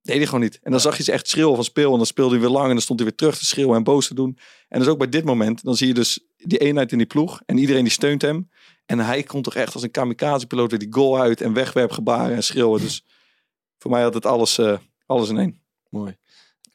Deed hij gewoon niet. En dan zag je ze echt schreeuwen van speel. En dan speelde hij weer lang. En dan stond hij weer terug te schreeuwen en boos te doen. En dus ook bij dit moment. Dan zie je dus die eenheid in die ploeg. En iedereen die steunt hem. En hij komt toch echt als een kamikaze-piloot weer die goal uit. En wegwerpgebaren en schreeuwen. Dus voor mij had het alles, eh, alles in één. Mooi.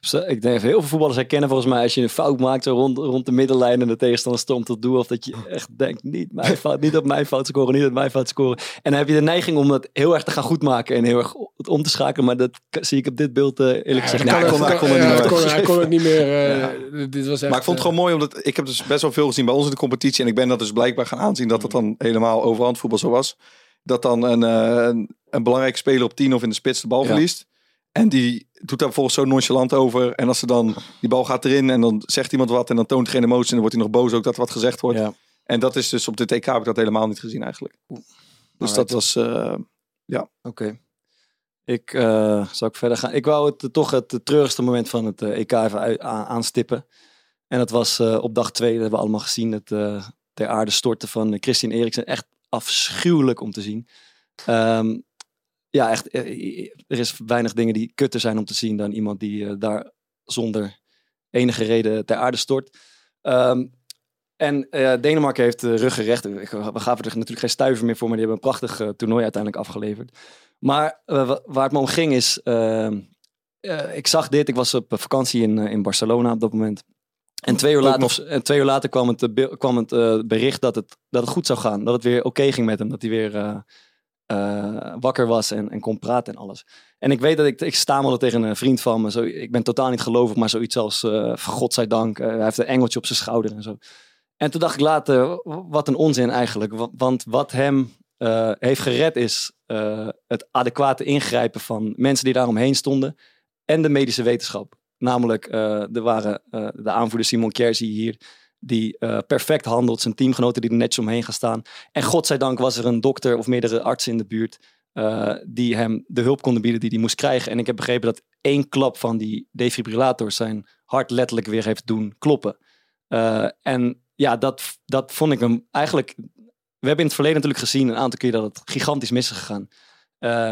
Zo, Ik denk heel veel voetballers herkennen volgens mij als je een fout maakt zo rond, rond de middenlijn en de tegenstander stormt tot doel. Of dat je echt denkt, niet, mijn [LAUGHS] fout, niet op mijn fout scoren, niet op mijn fout scoren. En dan heb je de neiging om dat heel erg te gaan goedmaken en heel erg om te schakelen. Maar dat zie ik op dit beeld eh, eerlijk gezegd dat niet. kan- hij kon- hij kon er ja, niet hij meer. kon- hij kon het niet meer. eh, Dit was echt, Maar ik vond het eh, gewoon mooi, omdat ik heb dus best wel veel gezien bij ons in de competitie. En ik ben dat dus blijkbaar gaan aanzien dat het dan helemaal overhand voetbal zo was. Dat dan een, eh, een, een belangrijke speler op 10 of in de spits de bal Ja. verliest. En die doet daar volgens zo nonchalant over. En als ze dan, die bal gaat erin en dan zegt iemand wat en dan toont geen emotie. En dan wordt hij nog boos ook dat er wat gezegd wordt. Ja. En dat is dus op de TK heb ik dat helemaal niet gezien eigenlijk. Dus Alright. dat was, eh, Oké. Ik eh, zal ik verder gaan. Ik wou het eh, toch het treurigste moment van het eh, EK even ui- a- aanstippen. En dat was eh, op dag twee, dat hebben we allemaal gezien, het eh, ter aarde storten van eh, Christian Eriksen. Echt afschuwelijk om te zien. Ehm, ja, echt. eh, er is weinig dingen die kutter zijn om te zien dan iemand die eh, daar zonder enige reden ter aarde stort. Ehm, en eh, Denemarken heeft de rug gerecht. We gaven er natuurlijk geen stuiver meer voor, maar die hebben een prachtig toernooi uiteindelijk afgeleverd. Maar wa- waar het me om ging is, ehm, eh, ik zag dit, ik was op vakantie in, in Barcelona op dat moment. En twee uur later, nog. en twee uur later kwam het, kwam het bericht dat het, dat het goed zou gaan. Dat het weer oké ging met hem. Dat hij weer eh, wakker was en, kon praten en alles. En ik weet dat ik, ik stamelde tegen een vriend van me. Zo, ik ben totaal niet gelovig, maar zoiets als, eh godzijdank, eh hij heeft een engeltje op zijn schouder en zo. En toen dacht ik later, wat een onzin eigenlijk. Wa- Want wat hem heeft gered is het adequate ingrijpen van mensen die daaromheen stonden. En de medische wetenschap. Namelijk, er waren de aanvoerder Simon je hier, die eh, perfect handelt. Zijn teamgenoten die er netjes omheen gaan staan. En godzijdank was er een dokter of meerdere artsen in de buurt eh, die hem de hulp konden bieden die hij moest krijgen. En ik heb begrepen dat één klap van die defibrillator zijn hart letterlijk weer heeft doen kloppen. Eh, en ja, dat, dat vond ik hem eigenlijk. We hebben in het verleden natuurlijk gezien, een aantal keer, dat het gigantisch mis is gegaan.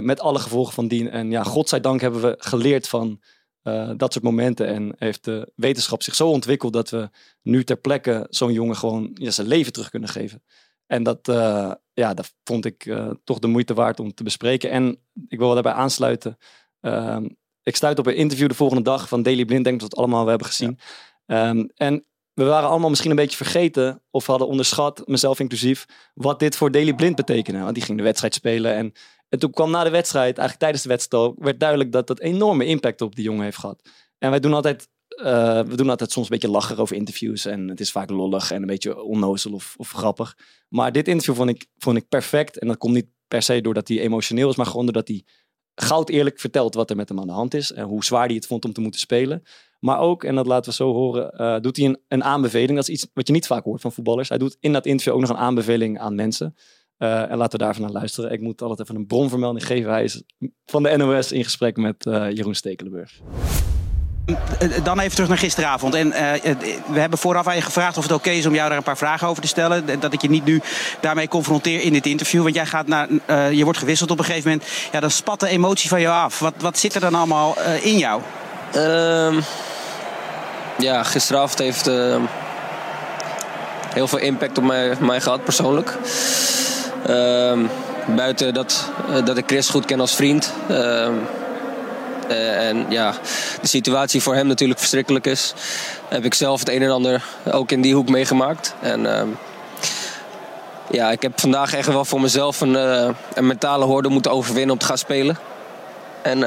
Met alle gevolgen van dien. En ja, godzijdank hebben we geleerd van eh, dat soort momenten. En heeft de wetenschap zich zo ontwikkeld dat we nu ter plekke zo'n jongen gewoon ja, zijn leven terug kunnen geven. En dat, eh, ja, dat vond ik eh, toch de moeite waard om te bespreken. En ik wil daarbij aansluiten. Ehm, ik stuit op een interview de volgende dag van Daily Blind. Denk dat we het allemaal hebben gezien. Ehm, en we waren allemaal misschien een beetje vergeten of hadden onderschat, mezelf inclusief, wat dit voor Daily Blind betekende. Want die ging de wedstrijd spelen en, en toen kwam na de wedstrijd, eigenlijk tijdens de wedstrijd, werd duidelijk dat dat enorme impact op die jongen heeft gehad. En wij doen altijd, eh, we doen altijd soms een beetje lachen over interviews en het is vaak lollig en een beetje onnozel of, of grappig. Maar dit interview vond ik, vond ik perfect en dat komt niet per se doordat hij emotioneel is, maar gewoon doordat hij goud eerlijk vertelt wat er met hem aan de hand is en hoe zwaar hij het vond om te moeten spelen. Maar ook, en dat laten we zo horen, eh, doet hij een, een aanbeveling. Dat is iets wat je niet vaak hoort van voetballers. Hij doet in dat interview ook nog een aanbeveling aan mensen. Eh, en laten we daarvan naar luisteren. Ik moet altijd even een bronvermelding geven. Hij is van de NOS in gesprek met eh, Jeroen Stekelenburg. Eh, Dan even terug naar gisteravond. En we hebben vooraf aan je gevraagd of het oké is om jou daar een paar vragen over te stellen. Dat ik je niet nu daarmee confronteer in dit interview. Want jij gaat naar, eh, je wordt gewisseld op een gegeven moment. Ja, dan spat de emotie van jou af. Wat, wat zit er dan allemaal in jou? Ehm, ja, gisteravond heeft ehm, heel veel impact op mij, mij gehad persoonlijk. Ehm, buiten dat, eh, dat ik Chris goed ken als vriend. ehm, eh, en ja, de situatie voor hem natuurlijk verschrikkelijk is. Heb ik zelf het een en ander ook in die hoek meegemaakt. En ehm, ja, ik heb vandaag echt wel voor mezelf een, eh, een mentale hoorde moeten overwinnen om te gaan spelen. En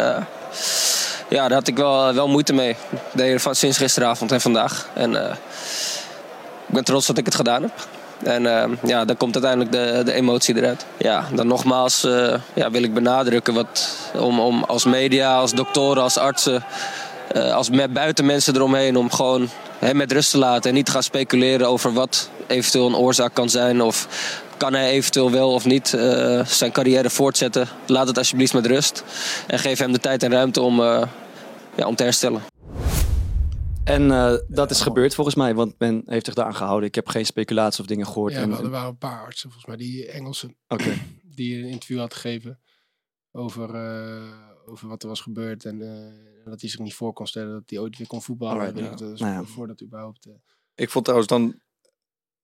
ja, daar had ik wel, wel moeite mee. De sinds gisteravond en vandaag. En ik ben trots dat ik het gedaan heb. En eh, ja, dan komt uiteindelijk de, de emotie eruit. Ja, dan nogmaals eh, ja, wil ik benadrukken wat, om, om als media, als doktoren, als artsen eh, als met buiten mensen eromheen om gewoon hem met rust te laten en niet te gaan speculeren over wat eventueel een oorzaak kan zijn of kan hij eventueel wel of niet eh, zijn carrière voortzetten. Laat het alsjeblieft met rust en geef hem de tijd en ruimte om, ja, om te herstellen. En eh, dat is gebeurd volgens mij, want men heeft zich daaraan gehouden. Ik heb geen speculaties of dingen gehoord. Ja, En- maar er waren een paar artsen, volgens mij, die Engelsen, Oké. [CLEARS THROAT] die een interview had gegeven over, eh, over wat er was gebeurd. En eh, dat hij zich niet voor kon stellen dat hij ooit weer kon voetballen. Weet ja. ik, dat is Nou ja. Voordat überhaupt... Ik vond trouwens dan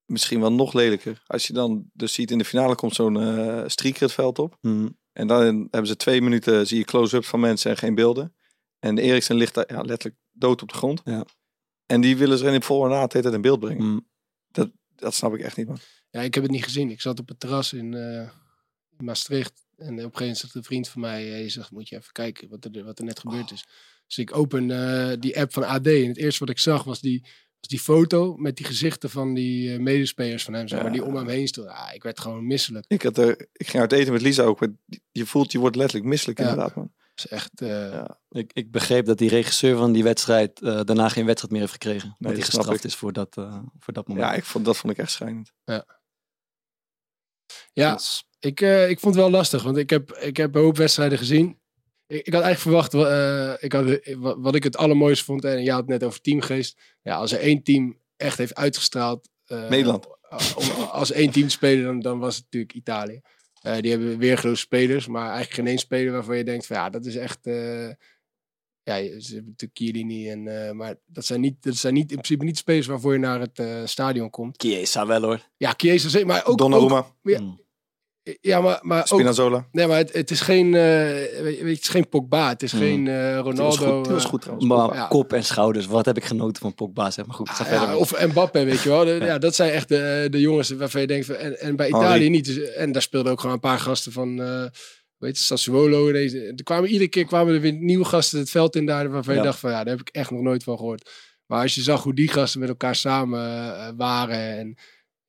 misschien wel nog lelijker. Als je dan dus ziet in de finale komt zo'n strieker het veld op. Hm. En dan hebben ze twee minuten, zie je close-ups van mensen en geen beelden. En Eriksen ligt daar ja, letterlijk dood op de grond. Ja. En die willen ze in voor en na de tijd in beeld brengen. Hm. Dat snap ik echt niet, man. Ja, ik heb het niet gezien. Ik zat op het terras in, eh, Maastricht. En op een gegeven moment zegt een vriend van mij, hij zegt, moet je even kijken wat er, wat er net gebeurd is. Dus ik open eh, die app van AD en het eerste wat ik zag was die, was die foto met die gezichten van die eh, medespelers van hem, zeg maar, Ja. die om hem heen stonden. Ah, ik werd gewoon misselijk. Ik, had er, ik ging uit eten met Lisa ook. maar Je voelt, je wordt letterlijk misselijk Ja. inderdaad, man. Dat is echt... eh, Ja. Ik, ik begreep dat die regisseur van die wedstrijd eh, daarna geen wedstrijd meer heeft gekregen. dat hij dat snap gestraft ik. is voor dat, eh, voor dat moment. Ja, ik vond, dat vond ik echt schijnend. Ja, Dus- ik, eh, ik vond het wel lastig, want ik heb, ik heb een hoop wedstrijden gezien. Ik, ik had eigenlijk verwacht, wa- eh, ik had, wa- wat ik het allermooiste vond, en je had het net over teamgeest. Ja, als er één team echt heeft uitgestraald. eh, Nederland. Om als één team te spelen, dan, dan was het natuurlijk Italië. Eh, die hebben weergeloze spelers, maar eigenlijk geen één speler waarvan je denkt van ja, dat is echt... eh, ja, je- ze hebben natuurlijk Chiellini en... eh, maar dat zijn, niet, dat zijn niet, in principe niet spelers waarvoor je naar het eh, stadion komt. Chiesa wel hoor. Ja, Chiesa zeker, maar ook... ook Donnarumma, ja, Hm. Ja, maar, maar ook. Nee, maar het, het is geen, eh, weet je, het is geen Pogba, het is geen eh, Ronaldo. goed, die was eh, goed trouwens. Maar Ja. kop en schouders, wat heb ik genoten van Pogba, zeg maar goed. Ga ah, verder. ja, of Mbappé, weet je wel. De- [LAUGHS] ja. dat zijn echt de, de jongens waarvan je denkt... Van, en, en bij Henry. Italië niet. Dus, en daar speelden ook gewoon een paar gasten van... eh weet je, Sassuolo. Deze, er kwamen, iedere keer kwamen er weer nieuwe gasten het veld in daar... waarvan je dacht van, ja, daar heb ik echt nog nooit van gehoord. Maar als je zag hoe die gasten met elkaar samen eh, waren... en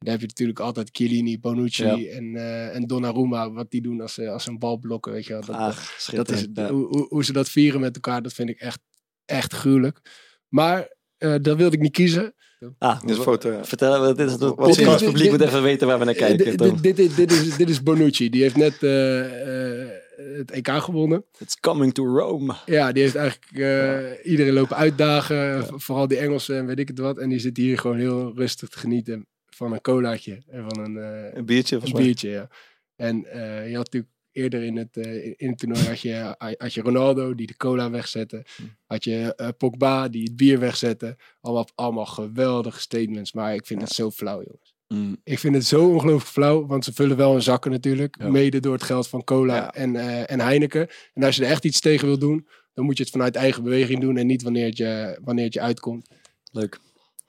dan heb je natuurlijk altijd Chiellini, Bonucci Ja. en, eh, en Donnarumma... wat die doen als ze, als ze een bal blokken, weet je wel. Dat, Ach, Dat is. Ja. hoe, hoe, hoe ze dat vieren met elkaar, dat vind ik echt, echt gruwelijk. Maar eh dat wilde ik niet kiezen. Ah, Dit is een foto. ja. Vertel, dit is het je? podcastpubliek moet even weten waar we naar Eh, kijken. dit, dit, dit, dit is, dit is Bonucci. Die heeft net eh, eh, het EK gewonnen. It's coming to Rome. Ja, die heeft eigenlijk eh, iedereen lopen uitdagen. Vooral die Engelsen en weet ik het wat. En die zit hier gewoon heel rustig te genieten van een colaatje. En van een, eh, Een biertje, een biertje, ja. En eh, je had natuurlijk eerder in het, eh, in- het toernooi had je, had je Ronaldo die de cola wegzette. Had je eh, Pogba die het bier wegzette. Allemaal, allemaal geweldige statements. Maar ik vind het zo flauw, jongens. Mm. Ik vind het zo ongelooflijk flauw, want ze vullen wel hun zakken natuurlijk. Ja. Mede door het geld van cola Ja. en, en Heineken. En als je er echt iets tegen wil doen, dan moet je het vanuit eigen beweging doen. En niet wanneer het je, wanneer het je uitkomt. Leuk.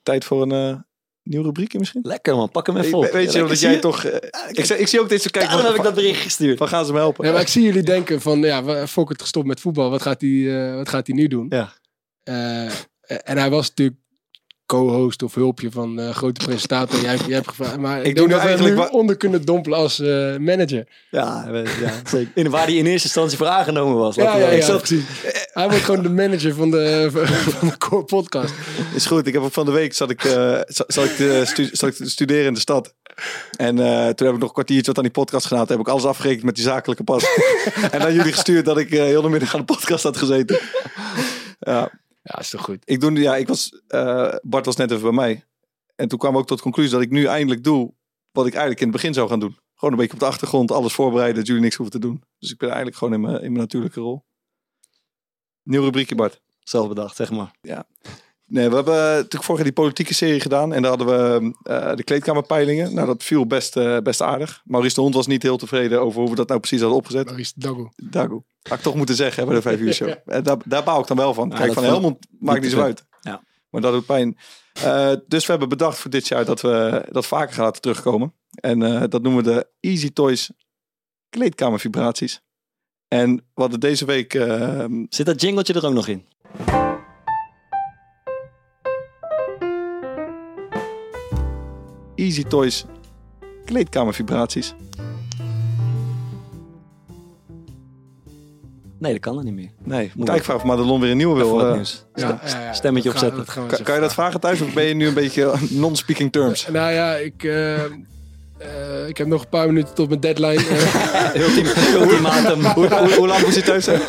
Tijd voor een nieuw rubriekje misschien? Lekker man, pak hem even op. We- weet je Ja, wel dat zie jij toch... eh, ik, zie- ik zie ook deze kijken. Daarom heb ik dat bericht gestuurd. van gaan ze me helpen? Ja, maar ik zie jullie denken van, ja, Fokker gestopt met voetbal. Wat gaat hij, eh, wat gaat hij nu doen? Ja. Eh, en hij was natuurlijk co-host of hulpje van eh grote presentator. Jij, jij hebt gevraagd, maar ik, doe denk nu dat eigenlijk nu onder kunnen dompelen als eh, manager. Ja, ja zeker. In, waar hij in eerste instantie voor aangenomen was. Ja, ja, ja, precies. Hij wordt gewoon de manager van de, van de core podcast. Is goed. Ik heb van de week zat ik, eh, za- zat ik, te stu- zat ik te studeren in de stad. En eh, toen heb ik nog een kwartiertje wat aan die podcast gedaan. Toen heb ik alles afgerekend met die zakelijke pas. [LAUGHS] en aan jullie gestuurd dat ik eh, heel de middag aan de podcast had gezeten. Ja, Ja, is toch goed. ik doe, ja, ik was, eh, Bart was net even bij mij. En toen kwam we ook tot de conclusie dat ik nu eindelijk doe wat ik eigenlijk in het begin zou gaan doen. Gewoon een beetje op de achtergrond, alles voorbereiden, dat jullie niks hoeven te doen. Dus ik ben eigenlijk gewoon in mijn, in mijn natuurlijke rol. Nieuw rubriekje, Bart. Zelf bedacht, zeg maar. Nee, we hebben natuurlijk vorige die politieke serie gedaan. En daar hadden we eh, de kleedkamerpeilingen. Nou, dat viel best, eh, best aardig. Maurice de Hond was niet heel tevreden over hoe we dat nou precies hadden opgezet. Maurice Dago. Dago. Had ik toch moeten zeggen hè, bij de vijf uur show. [LAUGHS] En daar, daar baal ik dan wel van. Ja, Kijk, van Helmond maakt niet zo uit. Ja. Maar dat doet pijn. Eh, dus we hebben bedacht voor dit jaar dat we dat vaker gaan laten terugkomen. En eh, dat noemen we de Easy Toys kleedkamervibraties. En we hadden deze week... eh, Zit dat jingletje er ook nog in? Easy Toys kleedkamervibraties. Nee, dat kan dan niet meer. Nee, moet eigenlijk vragen of Madelon weer een nieuwe wil. Voor het eh. nieuws. Ja, ja, ja, stemmetje gaan- opzetten. kan, je dat vragen thuis of ben je nu een beetje non-speaking terms? [LAUGHS] Nou ja, ik, eh, eh, ik heb nog een paar minuten tot mijn deadline. eh, Ultim- [LAUGHS] Ultimatum. hoe, hoe, hoe lang moest je thuis zijn?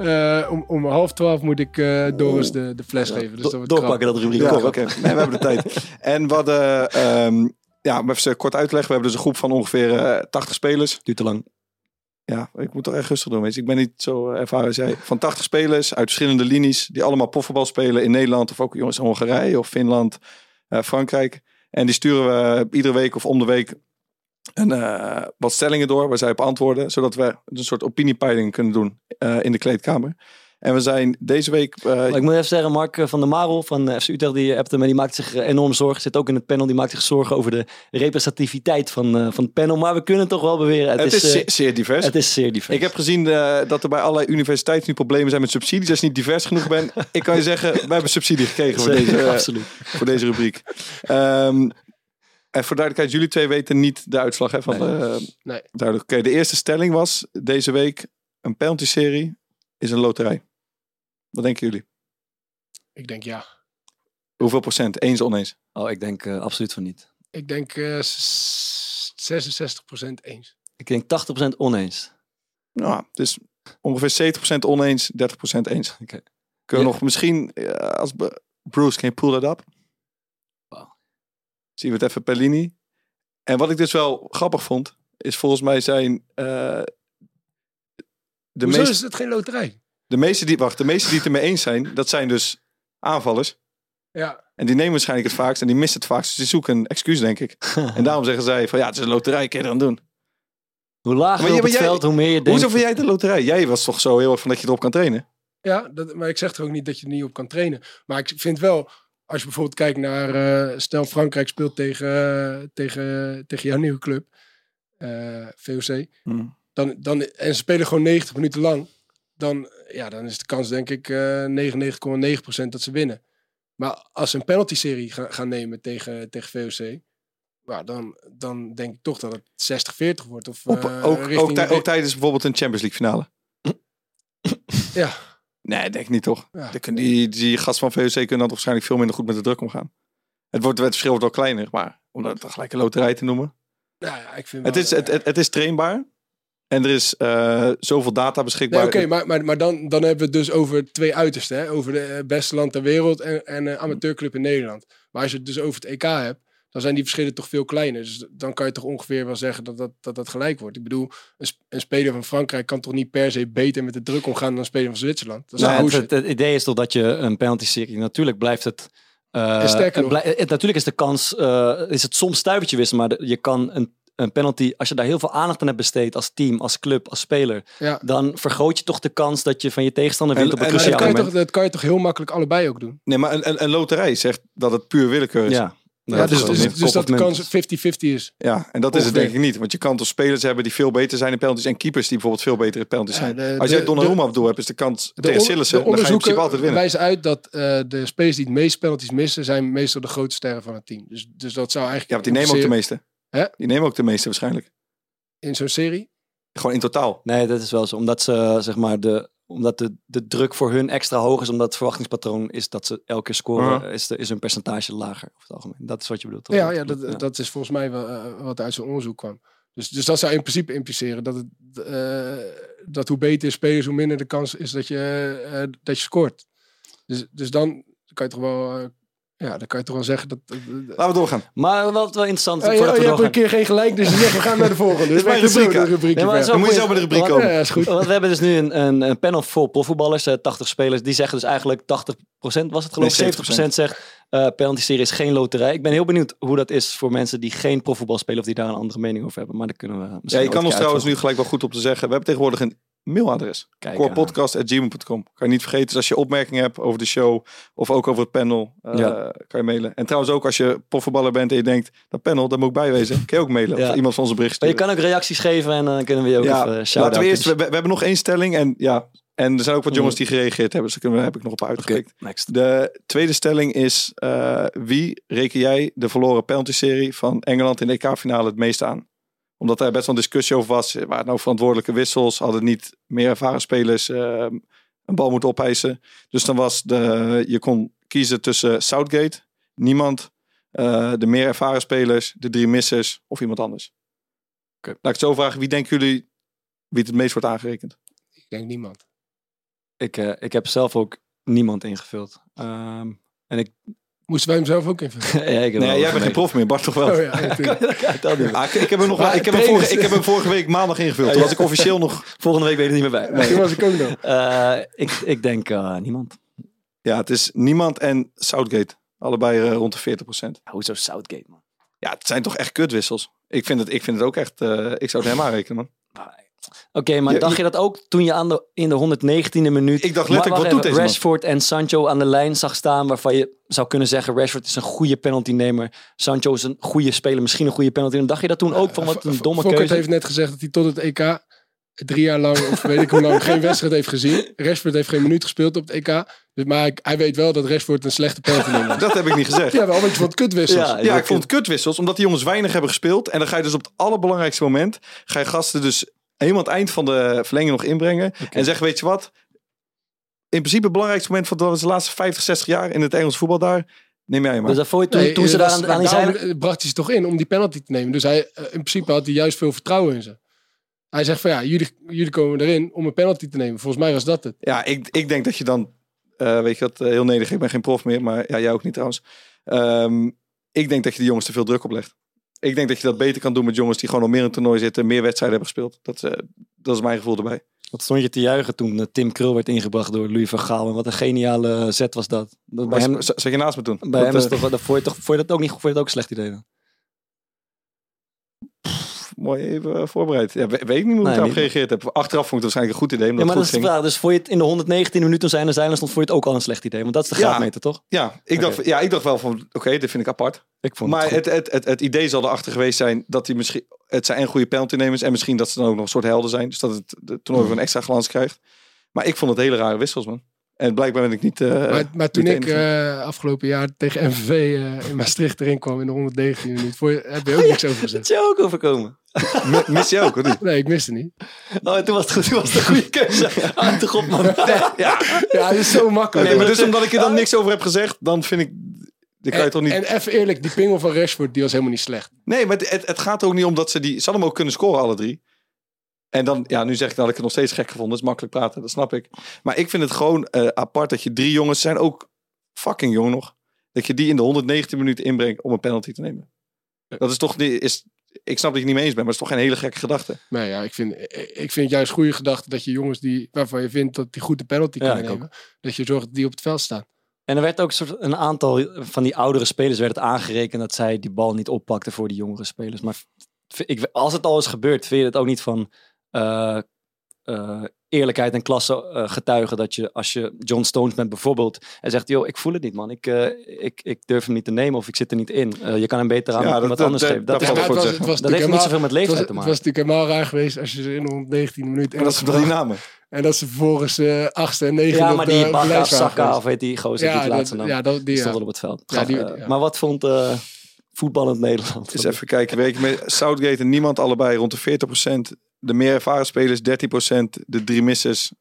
Eh, om, om half twaalf moet ik eh, Doris de, de fles geven. Dus dat doorpakken dat rubriek. Ja, oké. Nee, we hebben de tijd. [LAUGHS] En hadden, ehm, ja, om even kort uitleggen. We hebben dus een groep van ongeveer eh 80 spelers. Duurt te lang. Ja, ik moet toch echt rustig doen. Weet je. Ik ben niet zo ervaren als jij. Van 80 spelers uit verschillende linies. Die allemaal profvoetbal spelen in Nederland. Of ook jongens in Hongarije of Finland, eh, Frankrijk. En die sturen we iedere week of om de week een, eh, wat stellingen door. Waar zij op antwoorden. Zodat we een soort opiniepeiling kunnen doen eh, in de kleedkamer. En we zijn deze week... eh, ik moet even zeggen, Mark van der Marel van FC Utrecht, die appte me, die maakt zich enorm zorgen. Zit ook in het panel, die maakt zich zorgen over de representativiteit van, van het panel. Maar we kunnen toch wel beweren, het, het is, zeer, zeer divers. het is zeer divers. Ik heb gezien dat er bij allerlei universiteiten nu problemen zijn met subsidies. Als je niet divers genoeg bent. [LAUGHS] ik kan je zeggen, wij hebben subsidie gekregen voor Zeker, deze, absoluut. voor deze rubriek. Ehm, en voor duidelijkheid, jullie twee weten niet de uitslag hè, van Nee. de... Nee. Duidelijk. Oké, de eerste stelling was deze week... een penalty-serie is een loterij. Wat denken jullie? Ik denk ja. Hoeveel procent? Eens, oneens? Oh, ik denk eh, absoluut van niet. Ik denk eh, s- 66% eens. Ik denk 80% oneens. Nou, dus ongeveer 70% oneens, 30% eens. Oké. Kunnen we Ja. nog misschien... eh, als Bruce, can you pull that up? Zien we het even per linie. En wat ik dus wel grappig vond... is volgens mij zijn... eh, de, Hoezo meest, is het geen loterij? de meeste die... Wacht, de meeste die het ermee eens zijn... dat zijn dus aanvallers. Ja, En die nemen waarschijnlijk het vaakst en die missen het vaakst. Dus die zoeken een excuus, denk ik. [LAUGHS] En daarom zeggen zij van ja, het is een loterij, kan je eraan doen. Hoe lager Maar op het jij- veld, hoe meer je denkt. Hoezo vind jij het een loterij? Jij was toch zo heel erg van dat je erop kan trainen? ja dat, maar ik zeg er ook niet dat je er niet op kan trainen. Maar ik vind wel, als je bijvoorbeeld kijkt naar, eh, stel Frankrijk speelt tegen, eh, tegen, tegen jouw nieuwe club, eh, VOC, dan, dan, en ze spelen gewoon 90 minuten lang, dan, ja, dan is de kans denk ik eh 99,9% dat ze winnen. Maar als ze een penalty-serie ga- gaan nemen tegen, tegen VOC, nou, dan, dan denk ik toch dat het 60-40 wordt. Of, Op, ook, richting- ook, ook tijdens bijvoorbeeld een Champions League finale. Ja. Nee, denk niet toch. Ja. Die, die gast van VOC kunnen dan waarschijnlijk veel minder goed met de druk omgaan. Het, wordt, het verschil wordt wel kleiner, maar om dat gelijk een loterij te noemen. Nou ja, ik vind Het is, het, het, het is trainbaar. En er is eh, zoveel data beschikbaar. Nee, oké, maar, maar, maar dan, dan hebben we het dus over twee uitersten. Hè? Over de eh, beste land ter wereld en, en een amateurclub in Nederland. Maar als je het dus over het EK hebt, dan zijn die verschillen toch veel kleiner. Dus dan kan je toch ongeveer wel zeggen dat dat, dat, dat gelijk wordt. Ik bedoel, een, een speler van Frankrijk kan toch niet per se beter met de druk omgaan dan een speler van Zwitserland. Dat is Nou, het, het, het idee is toch dat je een penalty-serie... Natuurlijk blijft het... eh, sterker nog- het- natuurlijk is de kans... eh, is het soms stuivertje wisselen, maar de- je kan een, een penalty... Als je daar heel veel aandacht aan hebt besteed als team, als club, als speler... Ja. dan vergroot je toch de kans dat je van je tegenstander En- wint op een dat cruciaal kan, je moment. toch, dat kan je toch heel makkelijk allebei ook doen? Nee, maar een, een, een loterij zegt dat het puur willekeur is. Ja, Ja, dat dus, dus, dus, dat de kans munt. 50-50 is. Ja, en dat is het denk ik niet. Want je kan toch spelers hebben die veel beter zijn in penalties. En keepers die bijvoorbeeld veel beter in penalties Ja, zijn. de- Als jij Donnarumma op doel hebt, is de kans De, tegen Sillissen. Dan ga je in principe onderzoeken altijd winnen. wijzen uit dat eh, de spelers die het meest penalties missen, zijn meestal de grote sterren van het team. Dus, dus dat zou Ja, eigenlijk want die nemen ook de meeste. Hè? Die nemen ook de meeste waarschijnlijk. in zo'n serie. Gewoon in totaal. Nee, dat is wel zo. Omdat ze, zeg maar, de, omdat de, de druk voor hun extra hoog is. Omdat het verwachtingspatroon is dat ze elke keer scoren. Is, de, is hun percentage lager over het algemeen. Dat is wat je bedoelt. toch? Ja, ja, dat, dat is volgens mij wel, eh, wat uit zo'n onderzoek kwam. Dus, dus dat zou in principe impliceren dat, het, eh, dat hoe beter je spelers, hoe minder de kans is dat je, eh, dat je scoort. Dus, dus dan kan je toch wel, ja, dan kan je toch wel zeggen dat. Laten we doorgaan. Maar wat wel interessant Oh, ja, voordat je we hebt een keer geen gelijk, dus we gaan naar de volgende. [LAUGHS] Dus Dit is mijn rubriek, de rubriek. Nee, maar Dan moet je zo met de rubriek komen. Ja, ja, is goed. Want we hebben dus nu een, een, een panel vol profvoetballers, eh 80 spelers. Die zeggen dus eigenlijk 80% was het geloof ik. Nee, 70% zegt uh, penalty-serie is geen loterij. Ik ben heel benieuwd hoe dat is voor mensen die geen profvoetbal spelen. Of die daar een andere mening over hebben. Maar daar kunnen we Ja, misschien je kan ons trouwens nu gelijk wel goed op te zeggen. We hebben tegenwoordig een mailadres. Corepodcast.gmail.com. Kan je niet vergeten. Dus als je opmerkingen hebt over de show of ook over het panel, eh, Ja. kan je mailen. En trouwens ook als je profvoetballer bent en je denkt, dat panel, daar moet ik bij wezen. Kan je ook mailen. Ja. Of iemand van onze bericht Maar je kan ook reacties geven en dan kunnen we je ook ja, even shout laten we eerst, we, we hebben nog één stelling en ja, en er zijn ook wat jongens die gereageerd hebben, dus daar kunnen heb ik nog op uitgekikt. Next. De tweede stelling is, eh, wie reken jij de verloren penalty-serie van Engeland in de EK-finale het meeste aan? Omdat er best wel een discussie over was. Waren het nou verantwoordelijke wissels? Hadden niet meer ervaren spelers eh, een bal moeten opeisen? Dus dan was de, je kon kiezen tussen Southgate, niemand, eh, de meer ervaren spelers, de drie missers of iemand anders. Laat ik het zo vragen. Wie denken jullie wie het het meest wordt aangerekend? Ik denk niemand. Ik, eh, ik heb zelf ook niemand ingevuld. Ehm, en ik... Moesten wij hem zelf ook invullen? [LAUGHS] ja, ik heb Nee, jij bent geen prof meer. Bart toch wel? Oh [LAUGHS] ja, ik, ik heb hem nog. Maar ik, heb hem vorige, ik heb hem vorige week maandag ingevuld. Toen was ik officieel nog. Volgende week weet ik er niet meer bij. Toen was ik ook nog. Eh, ik, ik denk eh, niemand. Ja, het is niemand en Southgate. Allebei eh, rond de 40% Hoezo Southgate, man? Ja, het zijn toch echt kutwissels. Ik vind het, ik vind het ook echt. eh, ik zou het hem aanrekenen, man. Oké, maar dacht je dat ook toen je aan de, in de 119e minuut... Ik dacht letterlijk, wat doet deze man? Rashford en Sancho aan de lijn zag staan waarvan je zou kunnen zeggen... Rashford is een goede penaltynemer. Sancho is een goede speler, misschien een goede penalty. dacht je dat toen ook van wat een domme Fokkert keuze? heeft net gezegd dat hij tot het EK drie jaar lang, of weet ik hoe lang, geen [LAUGHS] wedstrijd heeft gezien. Rashford heeft geen minuut gespeeld op het EK. Dus, maar hij, hij weet wel dat Rashford een slechte penalty neemt. [LAUGHS] Dat heb ik niet gezegd. Ja, wel, want je vond kutwissels. Ja, Ja, ik vond het kutwissels, omdat die jongens weinig hebben gespeeld. En dan ga je dus op het allerbelangrijkste moment, ga je gasten dus helemaal het eind van de verlenging nog inbrengen. En zeggen, weet je wat? In principe het belangrijkste moment van de laatste 50, 60 jaar in het Engels voetbal daar, neem jij hem maar. Dus dat je toen, Nee, toen ze dat daar aan, die eh, bracht hij ze toch in om die penalty te nemen. Dus hij, eh, in principe had hij juist veel vertrouwen in ze. Hij zegt van ja, jullie, jullie komen erin om een penalty te nemen. Volgens mij was dat het. Ja, ik, ik denk dat je dan, eh, weet je wat, eh, heel nederig, ik ben geen prof meer, maar ja, jij ook niet trouwens. Ehm, ik denk dat je de jongens te veel druk oplegt. Ik denk dat je dat beter kan doen met jongens die gewoon al meer in een toernooi zitten, meer wedstrijden hebben gespeeld. Dat, eh, dat is mijn gevoel erbij. Wat stond je te juichen toen eh, Tim Krul werd ingebracht door Louis van Gaal? En wat een geniale zet was dat. dat bij Maar hem, z- zat je naast me toen? bij Dat, hem is toch, [LAUGHS] dat, vond, je toch, vond je dat ook niet vond je dat ook een slecht idee dan? Mooi even eh, voorbereid. Ja, we- weet ik niet hoe ik Nee, daarop gereageerd heb. Achteraf vond ik het waarschijnlijk een goed idee. Ja, Omdat maar het dat is de vraag. Dus vond je het in de 119 minuten toen zij aan de zijlijn stond, vond je het ook al een slecht idee? Want dat is de Ja. graadmeter, toch? Ja, ik dacht, ja, ik dacht wel van, oké, dit vind ik apart. Ik vond Maar het het, het, het, het idee zal erachter geweest zijn dat hij misschien... Het zijn en goede penaltynemers en misschien dat ze dan ook nog een soort helden zijn. Dus dat het de toernooi een extra glans krijgt. Maar ik vond het hele rare wissels, man. En blijkbaar ben ik niet... eh, maar, maar toen niet ik eh, afgelopen jaar tegen MVV eh, in Maastricht erin kwam in de 119 minuut, voor je, heb je ook [LAUGHS] niks over Dat gezegd. is jou ook overkomen. Mi- Mis je ook, of niet? Nee, ik miste niet. Oh, en toen was het goed. Toen was het een goede keuze. Toch op, man. [LAUGHS] Ja, Ja, dat is zo makkelijk. nee, maar dus omdat ik er dan niks over heb gezegd, dan vind ik... Die kan je en, toch niet... en even eerlijk, die pingel van Rashford, die was helemaal niet slecht. Nee, maar het, het, gaat ook niet om dat ze die... Ze hadden hem ook kunnen scoren, alle drie. En dan, ja, nu zeg ik dat ik het nog steeds gek gevonden. Dat is makkelijk praten, dat snap ik. Maar ik vind het gewoon eh, apart dat je drie jongens zijn ook fucking jong nog. Dat je die in de 119 minuten inbrengt om een penalty te nemen. Dat is toch niet... Is, ik snap dat je het niet mee eens bent, maar het is toch geen hele gekke gedachte. Maar ja, ik vind, ik vind juist goede gedachte dat je jongens die, waarvan je vindt dat die goed de penalty Ja, kunnen nemen, dat je zorgt dat die op het veld staan. En er werd ook een soort een aantal van die oudere spelers werd het aangerekend dat zij die bal niet oppakten voor die jongere spelers. Maar ik, als het al is gebeurd, vind je het ook niet van eh, eh, eerlijkheid en klasse eh, getuigen dat je als je John Stones bent bijvoorbeeld en zegt, joh, ik voel het niet man, ik, eh, ik, ik durf hem niet te nemen of ik zit er niet in. Eh, je kan hem beter aan Ja, dat- iemand dat- anders dat- geven. is, was, was dat heeft niet natuurlijk zoveel met helemaal- leeftijd het te was, maken. het was natuurlijk helemaal raar geweest als je ze in de 119 minuten En dat ze drie namen. en dat ze vervolgens eh achtste en negende ja, op maar de- die Bakka, of weet die gozer die Ja, het laatste dat, nam. ja, dat, die, stond al op het veld. Ja, Gaf, die- ja. Maar wat vond eh voetballend Nederland? Dus even kijken. Weet je, met Southgate en niemand allebei rond de 40%. De meer ervaren spelers 13%. De drie missers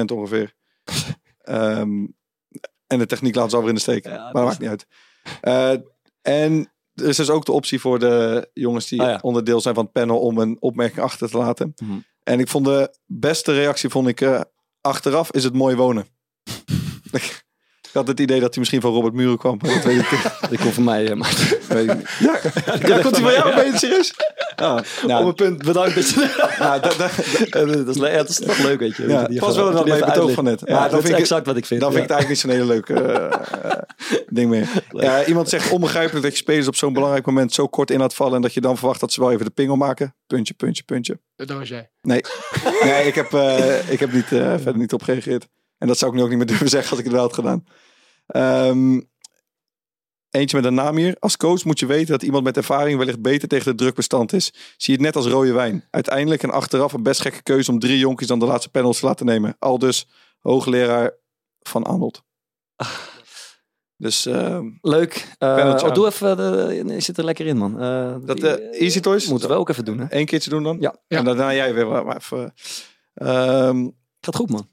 10% ongeveer. [LAUGHS] Ehm, en de techniek laten ze alweer in de steek. Ja, maar dat maakt niet uit. Eh, en er is dus ook de optie voor de jongens die Ah, ja. onderdeel zijn van het panel om een opmerking achter te laten. Mhm. En ik vond de beste reactie, vond ik, eh, achteraf is het mooi wonen. [LAUGHS] ik had het idee dat hij misschien van Robert Muren kwam. Dat weet ik, Die [LAUGHS] komt van mij, eh, maar weet ik niet. Ja, [LAUGHS] ja, komt hij van jou? Ben je serieus? Ja, nou, Op een punt, bedankt dat je... [LAUGHS] nou, dat, dat, Ja, dat, is, ja, dat is toch leuk, weet je. Ja, was gewoon- wel dat mijn even betoog van net. Ja, dat is vind ik het- exact wat ik vind. dan vind ik het eigenlijk niet zo'n hele leuke eh, ding meer. Ja, iemand zegt onbegrijpelijk dat je spelers op zo'n belangrijk moment zo kort in laat vallen. En dat je dan verwacht dat ze wel even de pingel maken. Puntje, puntje, puntje. Dat was jij. Nee, nee ik heb, eh, ik heb niet, eh, verder niet op gereageerd. En dat zou ik nu ook niet meer [LAUGHS] durven zeggen als ik het wel had gedaan. Ehm, eentje met een naam hier. Als coach moet je weten dat iemand met ervaring wellicht beter tegen de druk bestand is. Zie het net als rode wijn. Uiteindelijk en achteraf een best gekke keuze om drie jonkies dan de laatste panels te laten nemen. Al dus hoogleraar van Arnold. [LAUGHS] Dus ehm, Leuk. Eh, aan. doe even, je zit er lekker in man. Eh, Dat, eh, Easy Toys? Moeten we ook even doen hè. één keertje doen dan? Ja. Ja. En daarna jij weer maar even. ehm, Gaat goed man.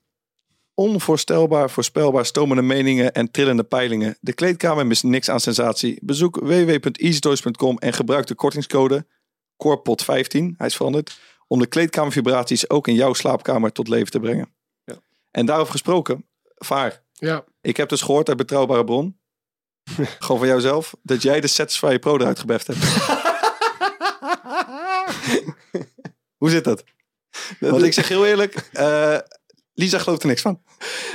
Onvoorstelbaar, voorspelbaar, stomende meningen en trillende peilingen. De kleedkamer mist niks aan sensatie. Bezoek www.easytoys.com en gebruik de kortingscode CORPOT15, hij is veranderd, om de kleedkamervibraties ook in jouw slaapkamer tot leven te brengen. Ja. En daarover gesproken, Vaar, Ja, ik heb dus gehoord uit betrouwbare bron, [LAUGHS] gewoon van jouzelf, dat jij de Satisfy Pro eruit gebeft hebt. [LAUGHS] Hoe zit dat? Want ik zeg heel eerlijk, eh, Lisa gelooft er niks van.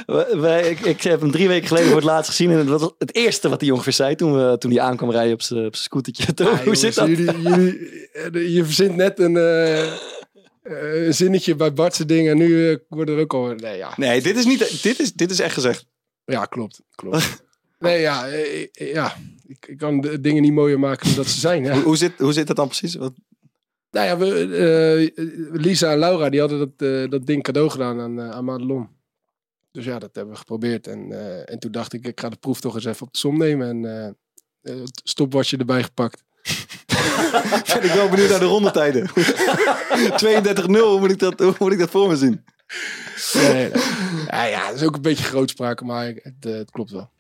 Wij- wij- ik, ik heb hem drie weken geleden voor het laatst gezien. En dat was het eerste wat die ongeveer zei toen, we, toen hij aankwam rijden op zijn scootertje. Hoe jongens, zit dat? Jullie, jullie, eh, je verzint net een, eh, eh, een zinnetje bij Bartse dingen en nu worden er ook al... Nee, ja. Nee, dit is, niet, dit is, dit is echt gezegd. Ja, klopt. klopt. nee, ja, ja. Ik, ik kan de dingen niet mooier maken dan dat ze zijn. Ja. Hoe, hoe, zit, hoe zit dat dan precies? Wat, Nou ja, we, eh, Lisa en Laura die hadden dat, eh, dat ding cadeau gedaan aan, eh, aan Madelon. Dus ja, dat hebben we geprobeerd. En, eh, en toen dacht ik, ik ga de proef toch eens even op de som nemen. En eh, het stopwatchje erbij gepakt. [LAUGHS] ben ik wel benieuwd naar de rondetijden. [LAUGHS] [LAUGHS] 32-0, hoe moet, ik dat, hoe moet ik dat voor me zien? Nee, nee. Ja, ja, dat is ook een beetje grootspraak, maar het, eh, het klopt wel.